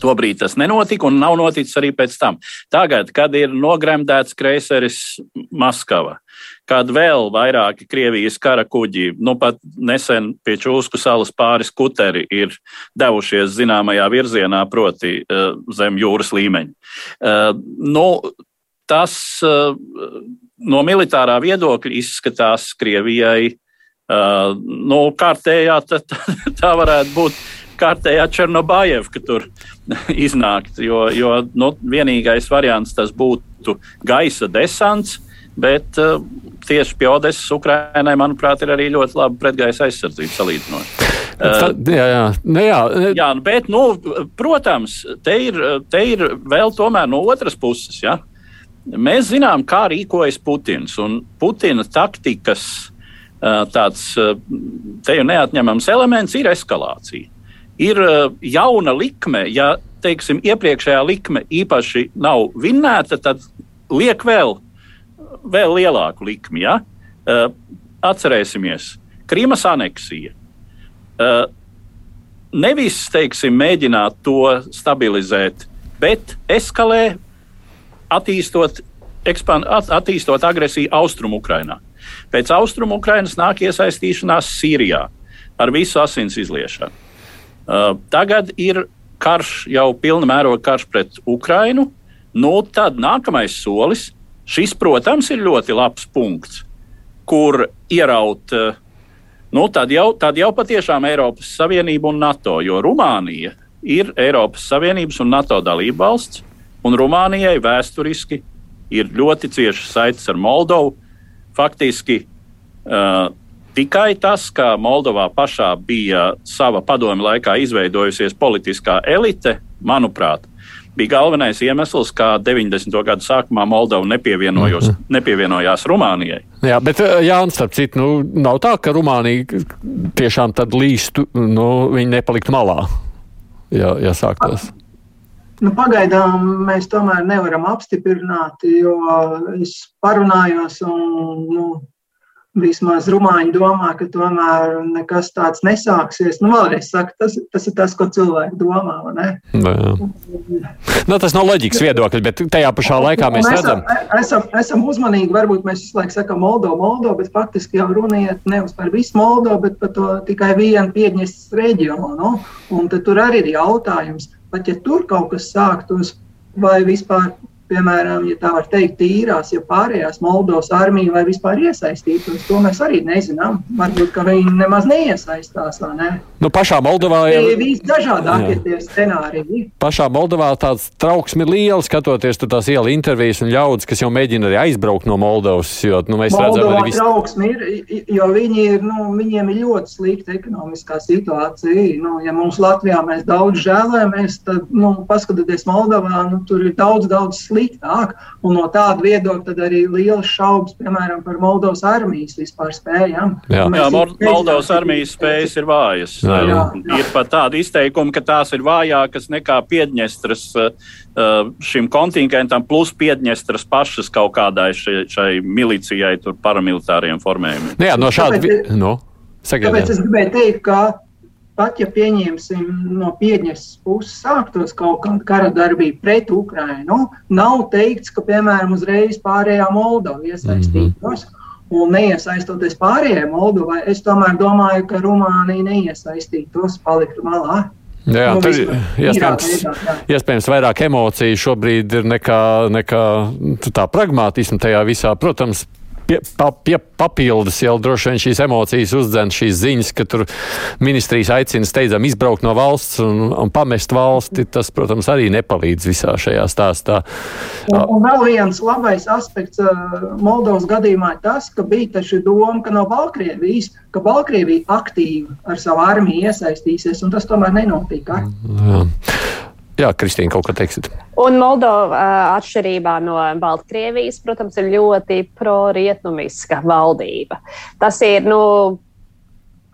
Speaker 2: Tobrīd tas nenotika un nav noticis arī pēc tam. Tagad, kad ir nogremdēts kreiseris Maskava, kad vēl vairāki Krievijas kara kuģi, nu pat nesen pie Čūsku salas pāris kuteri ir devušies zināmajā virzienā, proti uh, zem jūras līmeņa. Uh, nu, tas uh, no militārā viedokļa izskatās Krievijai uh, nu, kārtējā, tā, tā varētu būt kārtējā Černobājeva, ka tur iznākt. Jo, jo nu, vienīgais variants tas būtu gaisa desants. Bet uh, tieši pie Odesas Ukrainai, manuprāt, ir arī ļoti laba pretgaisa aizsardzība salīdzinoši.
Speaker 3: Uh, jā, jā. Nu, jā.
Speaker 2: jā, bet, nu, protams, te ir, te ir vēl tomēr no otras puses. Ja? Mēs zinām, kā rīkojas Putins. Un Putina taktikas tāds te jau neatņemams elements ir eskalācija. Ir jauna likme, ja teiksim, iepriekšējā likme īpaši nav vinnēta, tad liek vēl, vēl lielāku likmi. Ja? Atcerēsimies, Krimas aneksija. Nevis teiksim, mēģināt to stabilizēt, bet eskalē attīstot, ekspan, attīstot agresiju austrumu Ukrainā. Pēc austrumu Ukrainas nāk iesaistīšanās Sīrijā ar visu asins izliešanu. Tagad ir karš, jau pilna mēroga karš pret Ukrainu. Nu, tad nākamais solis, šis, protams, ir ļoti labs punkts, kur ieraut nu, tad, jau, tad jau patiešām Eiropas Savienība un NATO, jo Rumānija ir Eiropas Savienības un NATO dalība valsts, un Rumānijai vēsturiski ir ļoti ciešas saites ar Moldovu. Faktiski uh, tikai tas, ka Moldovā pašā bija sava padomju laikā izveidojusies politiskā elite, manuprāt, bija galvenais iemesls, kā 90. gada sākumā Moldova mhm. nepievienojās Rumānijai.
Speaker 3: Jā, bet Jānis, starp citu, nu, nav tā, ka Rumānija tiešām tad līstu, nu, viņi nepaliktu malā, ja, ja sāktos.
Speaker 5: Nu, pagaidām mēs tomēr nevaram apstiprināt, jo es parunājos un nu, vismaz rumāņi domā, ka tomēr nekas tāds nesāksies. Nu, vēlreiz saku, tas, tas ir tas, ko cilvēki domā.
Speaker 3: Nu, nu, tas nav loģikas viedokļi, bet tajā pašā laikā mēs
Speaker 5: esam, redzam. Esam, esam uzmanīgi, varbūt mēs visu laiku sakām Moldovu, Moldovu, bet faktiski jau runiet nevis par visu Moldovu, bet par to tikai vienu Piedņestras reģionu. Nu? Un tur arī ir jautājums, pat ja tur kaut kas sāktos, vai vispār piemēram, ja tā var teikt, tīrās, ja pārējās Moldovas armija vai vispār iesaistītos, to mēs arī nezinām. Varbūt, ka viņi nemaz neiesaistās. Ne?
Speaker 3: Nu, pašā Moldovā jau
Speaker 5: ir visdažādākie tie scenāriji.
Speaker 3: Pašā Moldovā tāds trauksmi ir liels, skatoties tās iela intervijas un ļaudis, kas jau mēģina arī aizbraukt no Moldovas. Jo, nu, mēs Moldovā redzam,
Speaker 5: ka vis... trauksmi ir, jo viņi ir, nu, viņiem ir ļoti slikta ekonomiskā situācija. Nu, ja mums Latvijā mēs daudz žēlējamies, tad, nu, paskatieties Moldovā, nu, tur ir daudz, daudz sliktāk sliktāk. Un no tāda viedokļa arī liels šaubas, piemēram, par Moldovas armijas vispār spējām.
Speaker 2: Jā, jā Moldovas armijas spējas ir vājas. Jā, jā, jā. Ir pat tāda izteikuma, ka tās ir vājākas nekā Piedņestras šim kontingentam, plus Piedņestras pašas kaut kādai šai, šai milicijai, paramilitāriem formējumiem.
Speaker 3: Nu jā, no šāda. Tāpēc, no,
Speaker 5: Sagad, tāpēc es gribēju teikt, ka pat ja pieņemsim no Piedņas puses sāktos kaut kāda kara darbība pret Ukrainu, nav teikts, ka, piemēram, uzreiz pārējā Moldova iesaistītos. Mm -hmm. Un neiesaistoties pārējai Moldovai, es tomēr domāju, ka Rumānija neiesaistītos, paliktu malā.
Speaker 3: Jā, nu, tur iespējams, iespējams vairāk emociju šobrīd ir nekā, nekā tā pragmātisma tajā visā. Protams, pie, pa, pie, papildus jau droši vien šīs emocijas uzdzen šīs ziņas, ka tur ministrijas aicina steidzam izbraukt no valsts un, un pamest valsti. Tas, protams, arī nepalīdz visā šajā stāstā.
Speaker 5: Un, un vēl viens labais aspekts uh, Moldovas gadījumā ir tas, ka bija taču doma, ka no Baltkrievijas, ka Baltkrievija aktīvi ar savu armiju iesaistīsies, un tas tomēr nenotika. Jā.
Speaker 3: Jā, Kristīna, kaut ko teiksit.
Speaker 6: Un Moldova, atšķirībā no Baltkrievijas, protams, ir ļoti pro-rietumiska valdība. Tas ir, nu,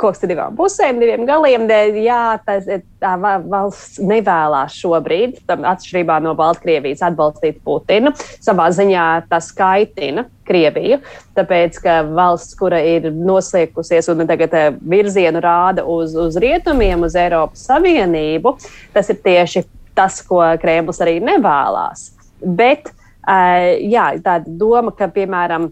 Speaker 6: koks divām pusēm, diviem galiem. Jā, tas, tā valsts nevēlas šobrīd, atšķirībā no Baltkrievijas, atbalstīt Putinu. Savā ziņā tas kaitina Krieviju, tāpēc ka valsts, kura ir noslēgusies un tagad virzienu rāda uz, uz rietumiem, uz Eiropas Savienību, tas ir tieši tas, ko Kremlis arī nevēlas. Bet jā, tāda doma, ka, piemēram,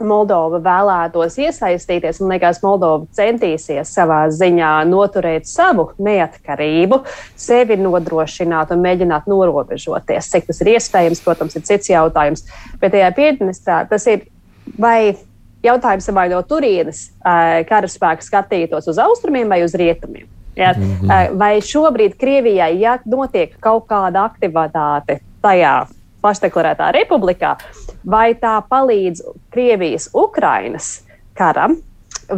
Speaker 6: Moldova vēlētos iesaistīties, man liekas, Moldova centīsies savā ziņā noturēt savu neatkarību, sevi nodrošināt un mēģināt norobežoties. Cik tas ir iespējams, protams, ir cits jautājums. Bet tajā piednestā tas ir vai jautājums vai no turienes karaspēka skatītos uz austrumiem vai uz rietumiem. Ja? Mm -hmm. Vai šobrīd Krievijai, ja notiek kaut kāda aktivitāte tajā pašdeklarētā republikā, vai tā palīdz Krievijas Ukrainas karam,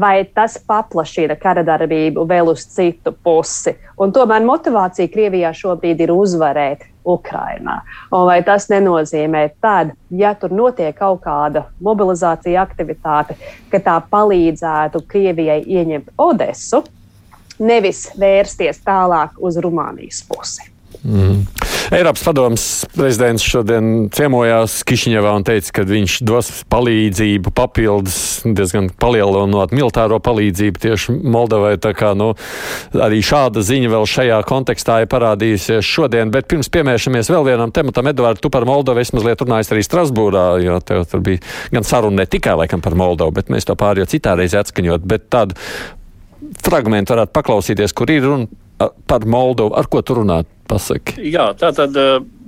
Speaker 6: vai tas paplašina kara darbību vēl uz citu pusi. Un tomēr motivācija Krievijā šobrīd ir uzvarēt Ukrainā. Un vai tas nenozīmē, tad, ja tur notiek kaut kāda mobilizācija aktivitāte, ka tā palīdzētu Krievijai ieņemt Odesu? Nevis vērsties tālāk uz Rumānijas pusi.
Speaker 3: Mm. Eiropas padomus prezidents šodien ciemojās Kišņevā un teica, ka viņš dos palīdzību, papildus diezgan palielinot militāro palīdzību tieši Moldovai. Tā kā nu, arī šāda ziņa vēl šajā kontekstā ir parādījusies šodien. Bet pirms piemēršamies vēl vienam tematam, Edvards, tu par Moldovu esi mazliet runājis arī Strasbūrā, jo tev tur bija gan saruna ne tikai laikam par Moldovu, bet mēs to pārējo citā reizē atskaņot. Bet tādu fragment varētu paklausīties, kur ir runa par Moldovu. Ar ko tu runā? Pasaki.
Speaker 2: Jā, tā tad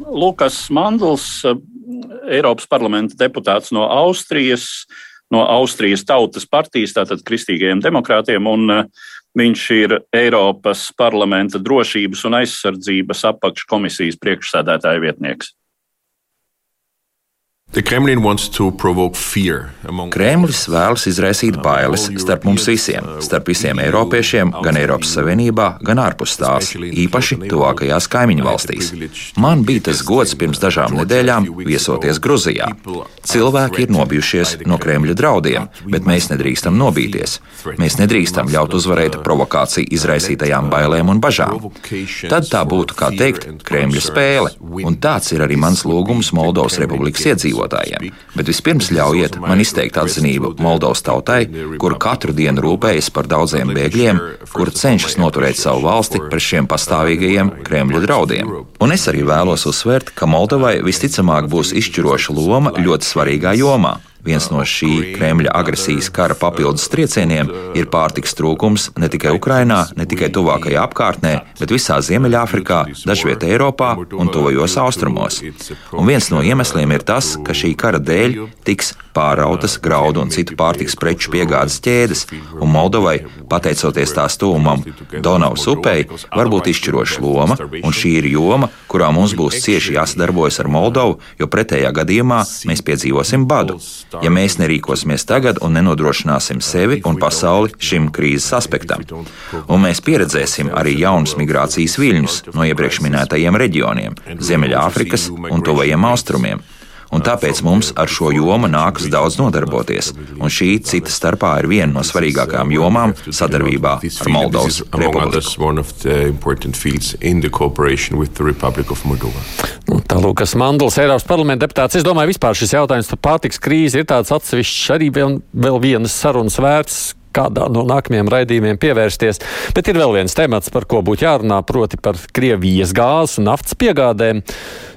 Speaker 2: Lukas Mandls, Eiropas parlamenta deputāts no Austrijas, no Austrijas Tautas partijas, tātad kristīgajiem demokrātiem, un viņš ir Eiropas parlamenta drošības un aizsardzības apakškomisijas priekšsēdētāja vietnieks.
Speaker 8: Kremlis vēlas izraisīt bailes starp mums visiem, starp visiem eiropiešiem, gan Eiropas Savienībā, gan ārpus tās, īpaši tuvākajās kaimiņu valstīs. Man bija tas gods pirms dažām nedēļām viesoties Gruzijā. Cilvēki ir nobijušies no Kremļa draudiem, bet mēs nedrīkstam nobīties. Mēs nedrīkstam ļaut uzvarēt provokāciju izraisītajām bailēm un bažām. Tad tā būtu, kā teikt, Kremļa spēle, un tāds ir arī mans lūgums Moldovas Republikas iedzīvotājiem iedzīvotājiem. Bet vispirms ļaujiet man izteikt atzinību Moldovas tautai, kur katru dienu rūpējas par daudziem bēgļiem, kur cenšas noturēt savu valsti pret šiem pastāvīgajiem Kremļa draudiem. Un es arī vēlos uzsvērt, ka Moldovai visticamāk būs izšķiroša loma ļoti svarīgā jomā Viens no šī Kremļa agresijas kara papildus triecieniem ir pārtiks trūkums ne tikai Ukrainā, ne tikai tuvākajā apkārtnē, bet visā Ziemeļāfrikā, dažviet Eiropā un tuvajos austrumos. Un viens no iemesliem ir tas, ka šī kara dēļ tiks pārautas graudu un citu pārtiks preču piegādes ķēdes, un Moldovai, pateicoties tās tuvumam Donavas upei, var būt izšķiroša loma, un šī ir joma, kurā mums būs cieši jāsadarbojas ar Moldovu, jo pretējā gadījumā mēs piedzīvosim badu ja mēs nerīkosimies tagad un nenodrošināsim sevi un pasauli šim krīzes aspektam. Un mēs pieredzēsim arī jaunus migrācijas viļņus no iepriekš minētajiem reģioniem - Ziemeļāfrikas un Tuvajiem Austrumiem. Un tāpēc mums ar šo jomu nākas daudz nodarboties. Un šī cita starpā ir viena no svarīgākajām jomām sadarbībā ar Moldovas
Speaker 3: republiku. Nu, tā Lukas Mandls, Eiropas parlamenta deputāts. Es domāju, vispār šis jautājums par pārtiks krīzi ir tāds atsevišķs arī vēl, vēl vienas sarunas vērts kādā no nākamajiem raidījumiem pievērsties. Bet ir vēl viens temats, par ko būtu jārunā, proti par Krievijas gāzes un naftas piegādēm.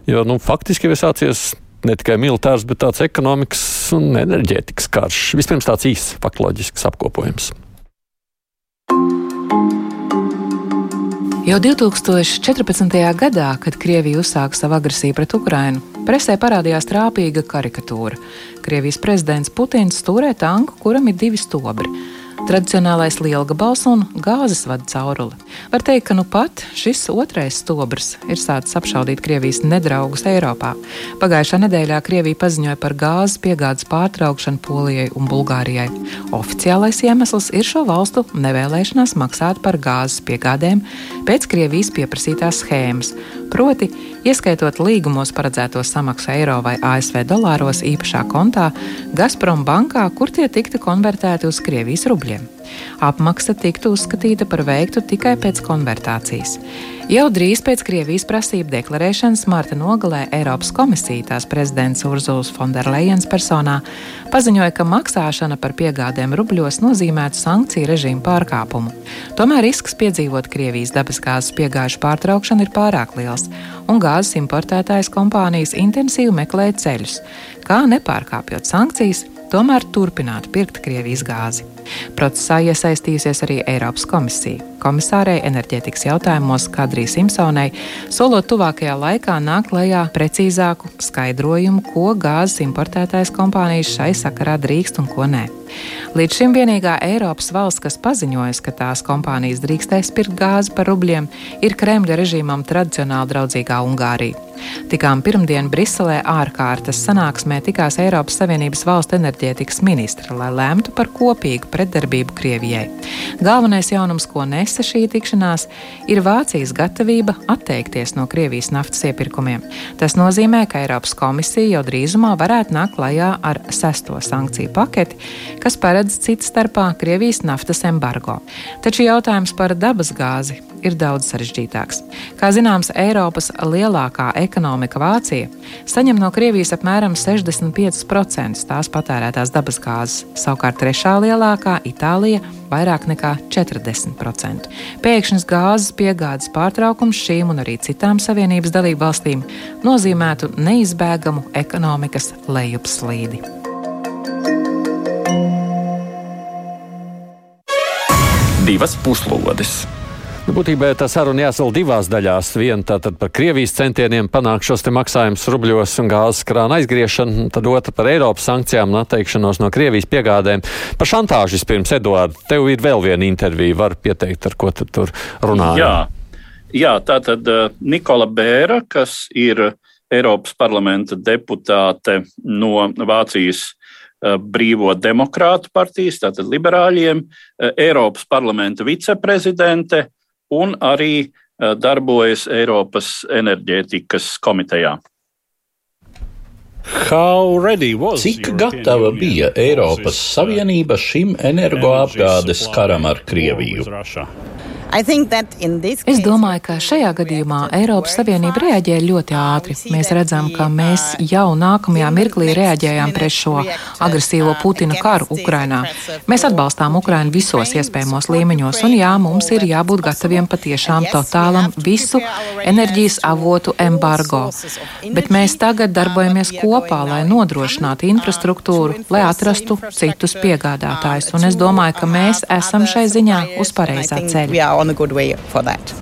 Speaker 3: Jo nu, faktiski ir sācies ne tikai militārs, bet tāds ekonomikas un enerģētikas karš. Vispirms tāds īsts faktoloģisks apkopojums.
Speaker 7: Jau 2014. gadā, kad Krievija uzsāka savu agresiju pret Ukrainu, presē parādījās trāpīga karikatūra. Krievijas prezidents Putins stūrē tanku, kuram ir divi stobri tradicionālais lielgabals un gāzes vada cauruli. Var teikt, ka nu pat šis otrais stobrs ir sācis apšaudīt Krievijas nedraugus Eiropā. Pagājušā nedēļā Krievija paziņoja par gāzes piegādes pārtraukšanu Polijai un Bulgārijai. Oficiālais iemesls ir šo valstu nevēlēšanās maksāt par gāzes piegādēm pēc Krievijas pieprasītās schēmas, proti, ieskaitot līgumos paredzēto samaksu eiro vai ASV dolāros īpašā kontā Gazprom bankā, kur tie tiktu konvertēti uz Krievijas rubļiem. Apmaksa tiktu uzskatīta par veiktu tikai pēc konvertācijas. Jau drīz pēc Krievijas prasību deklarēšanas Marta nogalē Eiropas komisija tās prezidents Urzuls Fonderlejens personā paziņoja, ka maksāšana par piegādēm rubļos nozīmētu sankciju režīmu pārkāpumu. Tomēr risks piedzīvot Krievijas dabasgāzes piegāžu pārtraukšanu ir pārāk liels, un gāzes importētājas kompānijas intensīvi meklē ceļus, kā nepārkāpjot sankcijas, tomēr turpinātu pirkt Krievijas gāzi. Procesā iesaistījusies arī Eiropas komisija. Komisārei enerģētikas jautājumos Kadrija Simpsonai solot tuvākajā laikā nākt lejā precīzāku skaidrojumu, ko gāzes importētājs kompānijas šai sakarā drīkst un ko nē. Līdz šim vienīgā Eiropas valsts, kas paziņojas, ka tās kompānijas drīkstēs pirkt gāzi par rubļiem, ir Kremļa režīmam tradicionāli draudzīgā Ungārija. Tikām pirmdien Briselē ārkārtas sanāksmē tikās Eiropas Savienības valstu enerģētikas ministri, lai lemtu par kopīgu pretdarbību Krievijai. Galvenais jaunums, ko nesa šī tikšanās, ir Vācijas gatavība atteikties no Krievijas naftas iepirkumiem. Tas nozīmē, ka Eiropas komisija jau drīzumā varētu nākt klajā ar sesto sankciju paketi, kas paredz citas starpā Krievijas naftas embargo. Taču jautājums par dabasgāzi ir daudz sarežģītāks. Kā zināms, Eiropas lielākā ekonomika Vācija saņem no Krievijas apmēram 65% tās patērētās dabasgāzes, savukārt trešā lielākā Itālija vairāk nekā 40%. Pēkšņas gāzes piegādes pārtraukums šīm un arī citām Savienības dalību valstīm nozīmētu neizbēgamu ekonomikas lejupslīdi.
Speaker 1: Divas puslodes!
Speaker 3: Nu, būtībā tā saruna jāsala divās daļās. Viena tātad par Krievijas centieniem panākt šos maksājumus rubļos un gāzes krāna aizgriešanu, tad otra par Eiropas sankcijām un atteikšanos no Krievijas piegādēm. Par šantāžu vispirms, Eduārds, tev ir vēl viena intervija, var pieteikt, ar ko tu tur runā.
Speaker 2: Jā, jā tā tad uh, Nikola Bēra, kas ir Eiropas parlamenta deputāte no Vācijas uh, Brīvo demokrātu partijas, tātad liberāļiem, uh, Eiropas parlamenta viceprezidente un arī eh, darbojas Eiropas enerģētikas komitejā.
Speaker 9: Cik gatava bija Eiropas Savienība šim energoapgādes karam ar Krieviju?
Speaker 7: Es domāju, ka šajā gadījumā Eiropas Savienība reaģēja ļoti ātri. Mēs redzam, ka mēs jau nākamajā mirklī reaģējām pret šo agresīvo Putina karu Ukrainā. Mēs atbalstām Ukrainu visos iespējamos līmeņos, un jā, mums ir jābūt gataviem patiešām totālam visu enerģijas avotu embargo. Bet mēs tagad darbojamies kopā, lai nodrošinātu infrastruktūru, lai atrastu citus piegādātājus, un es domāju, ka mēs esam šai ziņā uz pareizā ceļa
Speaker 10: on a good way for that.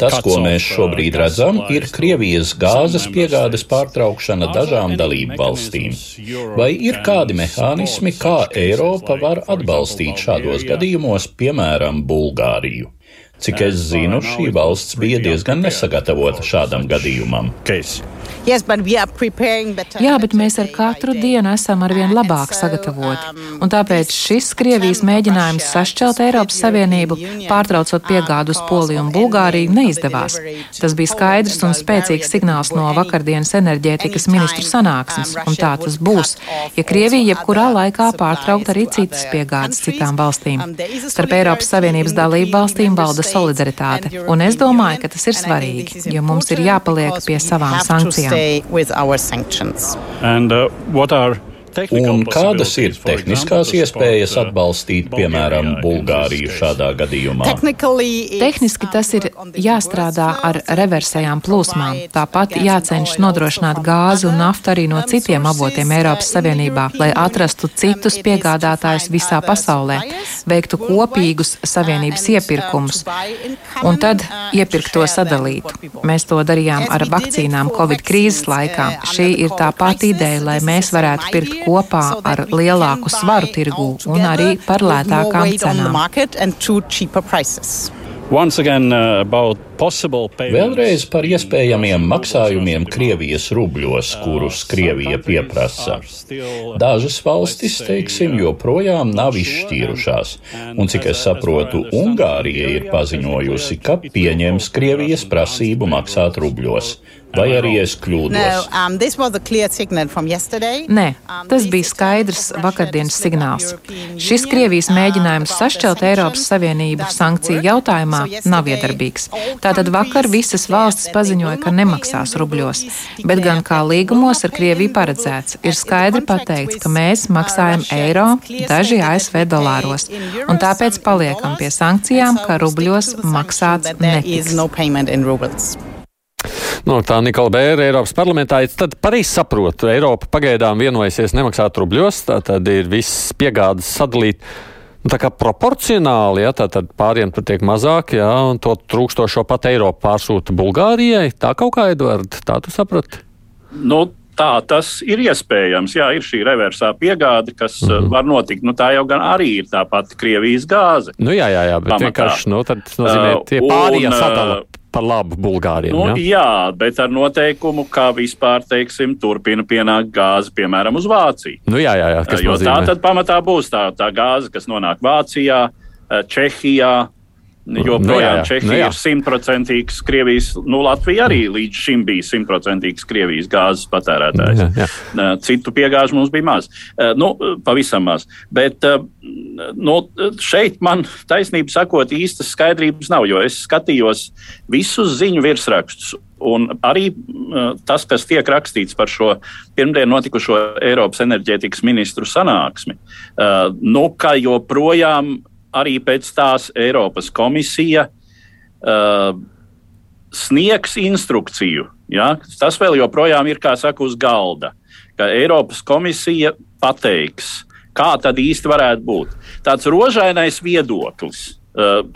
Speaker 9: Tas, ko mēs šobrīd redzam, ir Krievijas gāzes piegādes pārtraukšana dažām dalību valstīm. Vai ir kādi mehānismi, kā Eiropa var atbalstīt šādos gadījumos, piemēram, Bulgāriju? Cik es zinu, šī valsts bija diezgan nesagatavota šādam gadījumam.
Speaker 7: Yes, Jā, bet mēs ar katru dienu esam arvien labāk sagatavoti. Un tāpēc šis Krievijas mēģinājums sašķelt Eiropas Savienību, pārtraucot piegādu uz Poliju un Bulgāriju, neizdevās. Tas bija skaidrs un spēcīgs signāls no vakardienas enerģētikas ministru sanāksmes, un tā tas būs, ja Krievija jebkurā laikā pārtraukt arī citas piegādes citām valstīm. Starp Eiropas Savienības dalību valstīm valda solidaritāte, un es domāju, ka tas ir svarīgi, jo mums ir jāpaliek pie savām sankcijām.
Speaker 2: And uh, what are
Speaker 9: Un kādas ir tehniskās iespējas atbalstīt, piemēram, Bulgāriju šādā gadījumā?
Speaker 7: Tehniski tas ir jāstrādā ar reversējām plūsmām. Tāpat jācenšas nodrošināt gāzi un naftu arī no citiem avotiem Eiropas Savienībā, lai atrastu citus piegādātājus visā pasaulē, veiktu kopīgus savienības iepirkumus un tad iepirkt to sadalītu. Mēs to darījām ar vakcīnām Covid krīzes laikā. Šī ir tā pati ideja, lai mēs varētu pirkt kopā ar lielāku svaru tirgu un arī par lētākām cenām.
Speaker 9: Again, uh, Vēlreiz par iespējamiem maksājumiem Krievijas rubļos, kurus Krievija pieprasa. Dažas valstis, teiksim, joprojām nav izšķīrušās, un cik es saprotu, Ungārija ir paziņojusi, ka pieņems Krievijas prasību maksāt rubļos. Vai arī es kļūdos?
Speaker 7: No, um, Nē, um, tas bija skaidrs vakardienas signāls. Šis Krievijas mēģinājums sašķelt Eiropas Savienību sankciju jautājumā nav iedarbīgs. Tātad vakar visas valstis paziņoja, ka nemaksās rubļos, bet gan kā līgumos ar Krieviju paredzēts, ir skaidri pateikts, ka mēs maksājam eiro, daži ASV dolāros, un tāpēc paliekam pie sankcijām, ka rubļos maksāts netiks.
Speaker 3: Nu, tā Nikola Bēra, Eiropas parlamentā. Tad pareizi saprotu, Eiropa pagaidām vienojusies nemaksāt rubļos, tā tad ir viss piegādes sadalīt. Nu, tā kā proporcionāli, ja, tad pāriem tur tiek mazāk, ja, un to trūkstošo pat Eiropu pārsūta Bulgārijai. Tā kaut kā, Edvard, tā tu saprati?
Speaker 2: Nu, tā tas ir iespējams. Jā, ir šī reversā piegāde, kas mm -hmm. var notikt. Nu, tā jau gan arī ir tā pati Krievijas gāze.
Speaker 3: Nu, jā, jā, jā bet pamatā. vienkārši nu, tas nozīmē, tie pārējie sadala par labu Bulgāriem. Nu,
Speaker 2: ja? Jā, bet ar noteikumu, ka vispār teiksim, turpina pienākt gāze, piemēram, uz Vāciju.
Speaker 3: Nu, jā, jā, jā,
Speaker 2: jo nozīmē? tā tad pamatā būs tā, tā gāze, kas nonāk Vācijā, eh, Čehijā. Joprojām nu, Čehija nu, jā. ir simtprocentīgs Krievijas, nu Latvija arī līdz šim bija simtprocentīgs Krievijas gāzes patērētājs. Jā, jā. Citu piegāžu mums bija maz. Eh, nu, pavisam maz. Bet eh, nu, šeit man taisnība sakot īstas skaidrības nav, jo es skatījos visus ziņu virsrakstus. Un arī uh, tas, kas tiek rakstīts par šo pirmdien notikušo Eiropas enerģētikas ministru sanāksmi, uh, nu, ka joprojām arī pēc tās Eiropas komisija uh, sniegs instrukciju. Ja? Tas vēl joprojām ir, saka, uz galda. Ka Eiropas komisija pateiks, kā tad īsti varētu būt. Tāds rožainais viedoklis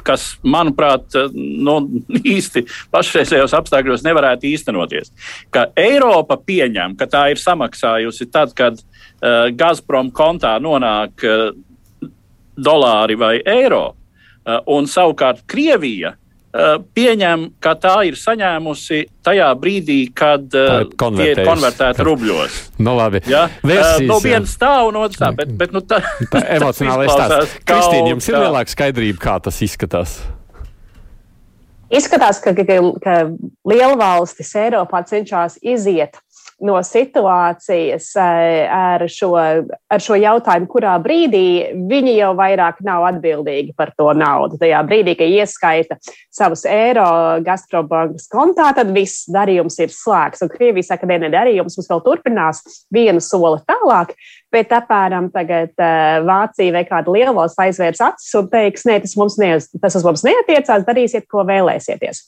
Speaker 2: kas, manuprāt, nu, īsti pašreizējos apstākļos nevarētu īstenoties. Ka Eiropa pieņem, ka tā ir samaksājusi tad, kad uh, Gazprom kontā nonāk uh, dolāri vai eiro, uh, un savukārt Krievija Eh, pieņem, ka tā ir saņēmusi tajā brīdī, kad uh, tie ir konvertēti rubļos.
Speaker 3: Nu, labi.
Speaker 2: Ja? Versijas, uh, no vienas stāv un otrs stāv. Bet, bet, nu, tā,
Speaker 3: tā emocionāli stāsts. Kristīna, jums ir lielāka skaidrība, kā tas izskatās?
Speaker 6: Izskatās, ka, ka, ka lielvalstis Eiropā cenšas iziet no situācijas eh, ar šo, ar šo jautājumu, kurā brīdī viņi jau vairāk nav atbildīgi par to naudu. Tajā brīdī, kad ieskaita savus eiro Gazprobankas kontā, tad viss darījums ir slēgts. Un Krievija saka, ka darījums mums vēl turpinās vienu soli tālāk. Bet apmēram tagad uh, Vācija vai kāda lielvalsts aizvērs acis un teiks, nē, tas, mums ne, tas uz mums neatiecās, darīsiet, ko vēlēsieties.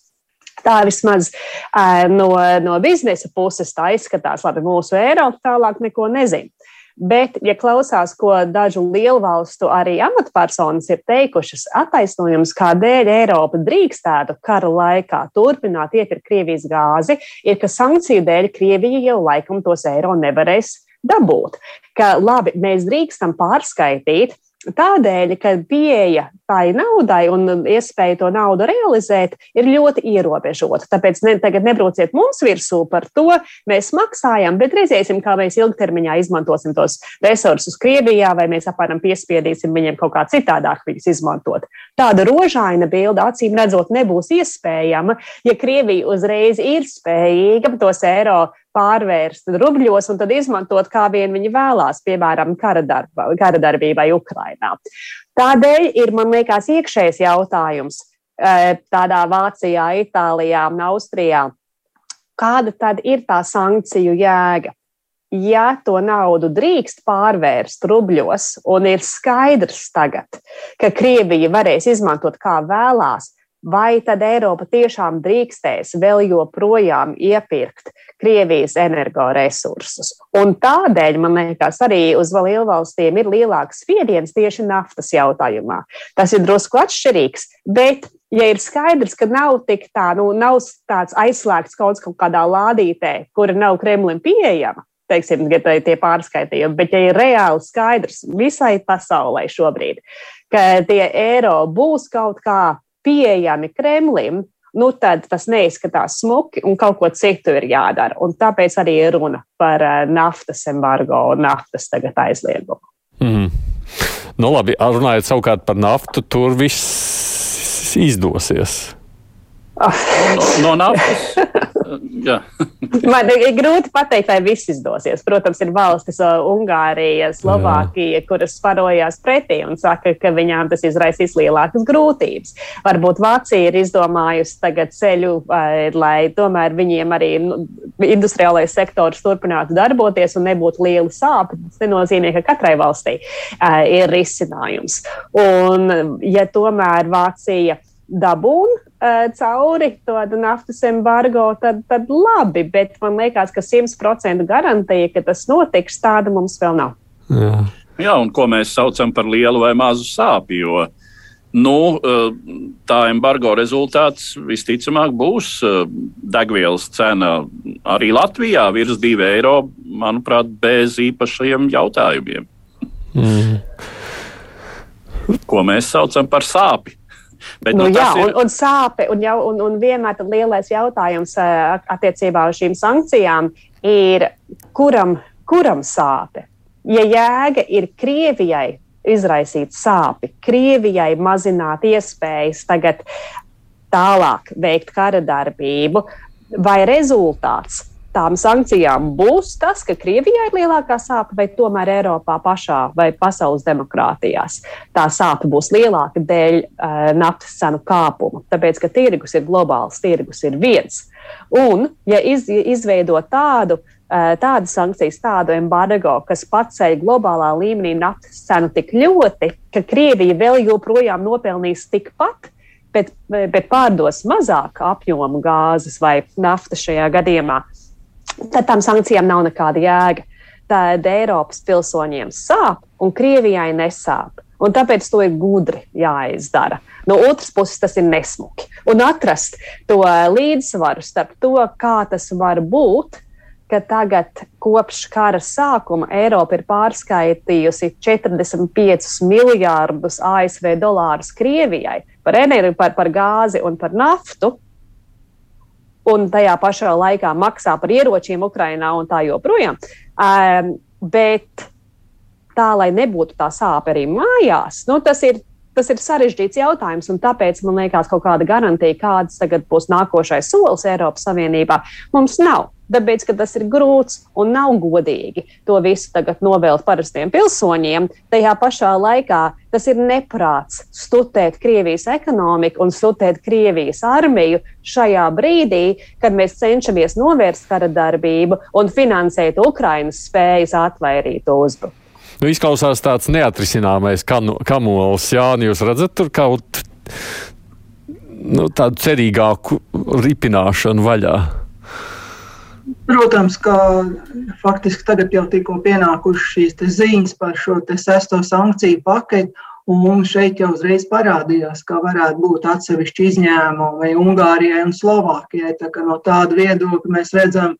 Speaker 6: Tā vismaz uh, no, no biznesa puses tā izskatās. Labi, mūsu Eiropa tālāk neko nezina. Bet, ja klausās, ko dažu lielu valstu arī amatpersonas ir teikušas, attaisnojums, kādēļ Eiropa drīkstētu kara laikā turpināt iepirkt Krievijas gāzi, ir, ka sankciju dēļ Krievija jau laikam tos eiro nevarēs dabūt. Ka labi, mēs drīkstam pārskaitīt, Tādēļ, ka pieeja tai naudai un iespēja to naudu realizēt ir ļoti ierobežota. Tāpēc ne, tagad nebrauciet mums virsū par to. Mēs maksājam, bet redzēsim, kā mēs ilgtermiņā izmantosim tos resursus Krievijā, vai mēs apmēram piespiedīsim viņiem kaut kā citādāk viņus izmantot. Tāda rožaina bilde, acīm redzot, nebūs iespējama, ja Krievija uzreiz ir spējīga tos eiro pārvērst rubļos un tad izmantot, kā vien viņi vēlās, piemēram, kara, darba, kara darbībai Ukrainā. Tādēļ ir, man liekas, iekšējs jautājums e, tādā Vācijā, Itālijā un Austrijā. Kāda tad ir tā sankciju jēga? Ja to naudu drīkst pārvērst rubļos, un ir skaidrs tagad, ka Krievija varēs izmantot kā vēlās, vai tad Eiropa tiešām drīkstēs vēl joprojām iepirkt Krievijas energoresursus. Un tādēļ, man liekas, arī uz lielvalstīm ir lielāks spiediens tieši naftas jautājumā. Tas ir drusku atšķirīgs, bet ja ir skaidrs, ka nav tik tā, nu, nav tāds aizslēgts kaut, kaut kādā lādītē, kura nav Kremlim pieejama, teiksim, tie pārskaitījumi, bet ja ir reāli skaidrs visai pasaulē šobrīd, ka tie eiro būs kaut kā pieejami Kremlim, nu tad tas neizskatās smuki un kaut ko citu ir jādara. Un tāpēc arī ir runa par eh, naftas embargo un naftas aizliegumu.
Speaker 3: Mm. Nu, labi, runājot savukārt par naftu, tur viss izdosies.
Speaker 2: No, no naftas
Speaker 6: Man ir grūti pateikt, vai viss izdosies. Protams, ir valstis, Ungārija, Slovākija, kuras parojās pretī un saka, ka viņām tas izraisīs lielākas grūtības. Varbūt Vācija ir izdomājusi tagad ceļu, lai tomēr viņiem arī nu, industriālais sektors turpinātu darboties un nebūtu liela sāpes. Tas nenozīmē, ka katrai valstī ir risinājums. Un, ja tomēr Vācija dabūna uh, cauri to naftas embargo, tad, tad labi. Bet man liekas, ka 100% garantija, ka tas notiks, tāda mums vēl nav.
Speaker 2: Jā. Jā, un ko mēs saucam par lielu vai mazu sāpju. Jo nu, tā embargo rezultāts visticamāk būs degvielas cena arī Latvijā virs 2 eiro, manuprāt, bez īpašiem jautājumiem. Mm. Ko mēs saucam par sāpju?
Speaker 6: Bet, nu, nu, jā, ir... un, un sāpe, un, jau, un, un vienmēr lielais jautājums uh, attiecībā uz šīm sankcijām ir, kuram, kuram sāpe? Ja jēga ir Krievijai izraisīt sāpi, Krievijai mazināt iespējas tagad tālāk veikt kara darbību, vai rezultāts tām sankcijām būs tas, ka Krievijai ir lielākā sāpe, vai tomēr Eiropā pašā vai pasaules demokrātijās tā sāpe būs lielāka dēļ uh, naftas cenu kāpuma. Tāpēc, ka tirgus ir globāls, tirgus ir viens. Un, ja iz, izveido tādu, uh, tādu sankcijas, tādu embargo, kas paceļ globālā līmenī naftas cenu tik ļoti, ka Krievija vēl joprojām nopelnīs tikpat, bet, bet pārdos mazāku apjomu gāzes vai naftas šajā gadījumā, tad tam sankcijām nav nekāda jēga. Tad Eiropas pilsoņiem sāp un Krievijai nesāp. Un tāpēc to ir gudri jāizdara. No otras puses, tas ir nesmuki. Un atrast to līdzsvaru starp to, kā tas var būt, ka tagad kopš kara sākuma Eiropa ir pārskaitījusi 45 miljārdus ASV dolārus Krievijai par enerģiju, par, par gāzi un par naftu. Un tajā pašā laikā maksā par ieročiem Ukrajinā un tā joprojām. Um, bet tā, lai nebūtu tā sāpe arī mājās, nu, tas ir tas ir sarežģīts jautājums, un tāpēc man liekas, ka kaut kāda garantija, kāds tagad būs nākošais solis Eiropas Savienībā, mums nav. Tāpēc, ka tas ir grūts un nav godīgi to visu tagad novēlt parastiem pilsoņiem, tajā pašā laikā tas ir neprāts studēt Krievijas ekonomiku un studēt Krievijas armiju šajā brīdī, kad mēs cenšamies novērst kara darbību un finansēt Ukrainas spējas atvairīt uzbrukumu.
Speaker 3: Nu, izklausās tāds neatrisināmais kamols. Jā, nu jūs redzat tur kaut nu, tādu cerīgāku ripināšanu vaļā.
Speaker 5: Protams, ka faktiski tagad jau tikko pienākušas šīs ziņas par šo sesto sankciju paketi, un mums šeit jau uzreiz parādījās, ka varētu būt atsevišķi izņēmumi Ungārijai un Slovākijai. Tā no tāda viedokļa mēs redzam,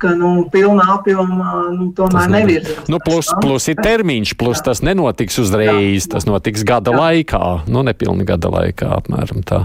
Speaker 5: ka nu, pilnā apjomā nu, tomēr nevirzās.
Speaker 3: Nu, plus, plus ir termiņš, plus tas nenotiks uzreiz, tas notiks gada jā. laikā, nu nepilni gada laikā apmēram tā.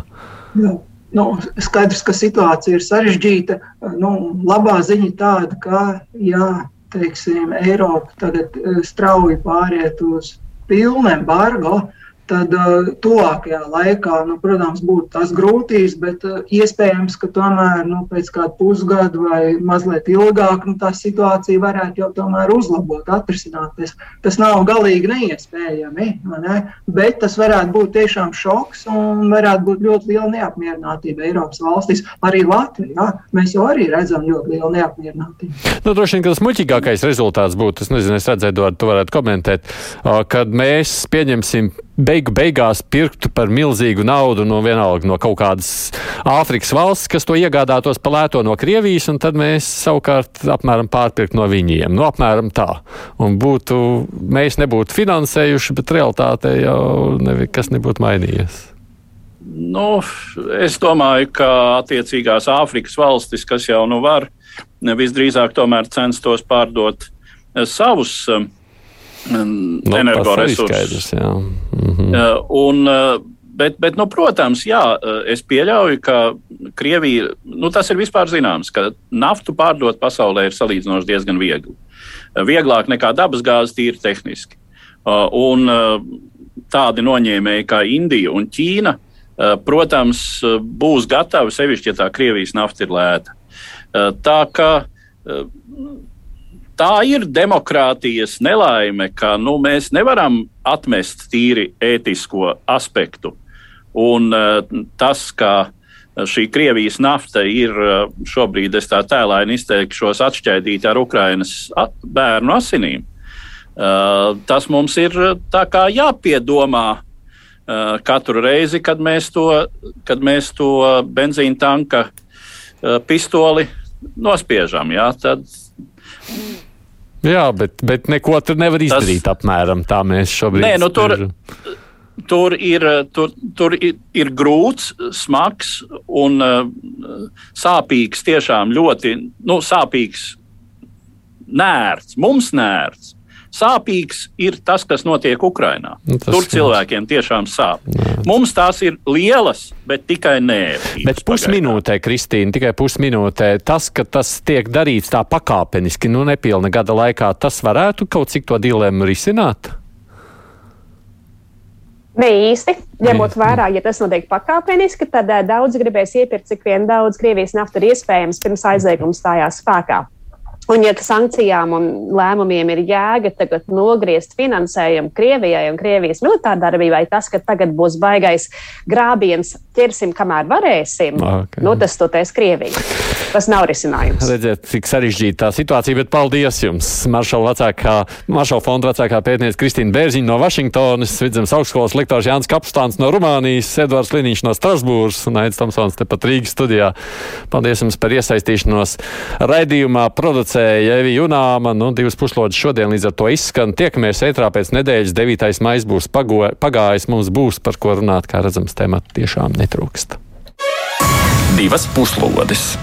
Speaker 5: Jā. Nu, skaidrs, ka situācija ir sarežģīta. Nu, labā ziņa tāda, ka jā, teiksim, Eiropa tagad eh, strauji pāriet uz pilnu embargo. Uh, tad uh, tuvākajā laikā, nu, protams, būtu tās grūtības, bet uh, iespējams, ka tomēr nu, pēc kāda pusgada vai mazliet ilgāk nu, tā situācija varētu jau tomēr uzlabot, atrisināties. Tas nav galīgi neiespējami, ne? bet tas varētu būt tiešām šoks un varētu būt ļoti liela neapmierinātība Eiropas valstīs. Arī Latvijā mēs jau arī redzam ļoti lielu neapmierinātību.
Speaker 3: Nu, droši vien, ka tas muļķīgākais rezultāts būtu, es nezinu, es redzēju, Eduard, tu varētu komentēt, uh, kad mēs pieņemsim beigu beigās pirktu par milzīgu naudu no vienalga no kaut kādas Āfrikas valsts, kas to iegādātos pa lēto no Krievijas, un tad mēs savukārt apmēram pārpirkt no viņiem. Nu, apmēram tā. Un būtu, mēs nebūtu finansējuši, bet realitātē jau nekas nebūtu mainījies.
Speaker 2: Nu, es domāju, ka attiecīgās Āfrikas valstis, kas jau nu var, visdrīzāk tomēr censtos pārdot savus uh,
Speaker 3: no, nu, energoresursus. Mhm.
Speaker 2: Un, bet, bet, nu, protams, jā, es pieļauju, ka Krievija, nu, tas ir vispār zināms, ka naftu pārdot pasaulē ir salīdzinoši diezgan viegli. Vieglāk nekā dabasgāze tīri tehniski. Un tādi noņēmēji kā Indija un Ķīna, protams, būs gatavi sevišķi, ja tā Krievijas nafta ir lēta. Tā kā tā ir demokrātijas nelaime, ka nu, mēs nevaram atmest tīri ētisko aspektu. Un uh, tas, ka šī Krievijas nafta ir uh, šobrīd, es tā tēlāini izteikšos, atšķaidīta ar Ukrainas bērnu asinīm, uh, tas mums ir jāpiedomā. Katru reizi, kad mēs to, kad mēs to benzīna tanka pistoli nospiežam, jā, tad
Speaker 3: Jā, bet, bet neko tur nevar izdarīt. Tas... Apmēram tā mēs šobrīd
Speaker 2: Nē, nu, tur, tur, ir, tur, tur ir, ir grūts, smags un uh, sāpīgs. Tiešām ļoti nu, sāpīgs, nērts, mums nērts. Sāpīgs ir tas, kas notiek Ukrajinā. Nu, Tur cilvēkiem tiešām sāp. Jā. Mums tās ir lielas, bet tikai nērtības.
Speaker 3: Bet pusminūtē, Kristīna, tikai pusminūtē, tas, ka tas tiek darīts tā pakāpeniski, nu nepilna gada laikā, tas varētu kaut cik to dilemmu risināt?
Speaker 6: Ne īsti. Ņemot vērā, ja tas notiek pakāpeniski, tad uh, daudz gribēs iepirkt, cik vien daudz Krievijas nafta ir iespējams pirms aizliegums stājās spēkā. Un, ja sankcijām un lēmumiem ir jēga tagad nogriezt finansējumu Krievijai un Krievijas militārdarbībai, tas, ka tagad būs baigais grābiens ķersim, kamēr varēsim, okay. notestoties Krieviju. Tas nav risinājums.
Speaker 3: Redziet, cik sarežģīta tā situācija, bet paldies jums, Maršala, vecākā, Maršala fonda vecākā pētniece Kristīna Bērziņa no Vašingtonas, Vidzemes augstskolas lektors Jānis Kapstāns no Rumānijas, Edvards Liniņš no Strasbūras un Aits Tomsons tepat Rīgas studijā. Paldies jums par iesaistīšanos. Raidījumā producēja Evi Junāma, nu, divas puslodes šodien līdz ar to izskan. Tiekamies ētrā pēc nedēļas, 9. maijs būs pagājis, mums būs par ko runāt, kā redzams, temati tiešām netrūkst.
Speaker 1: Divas puslodes!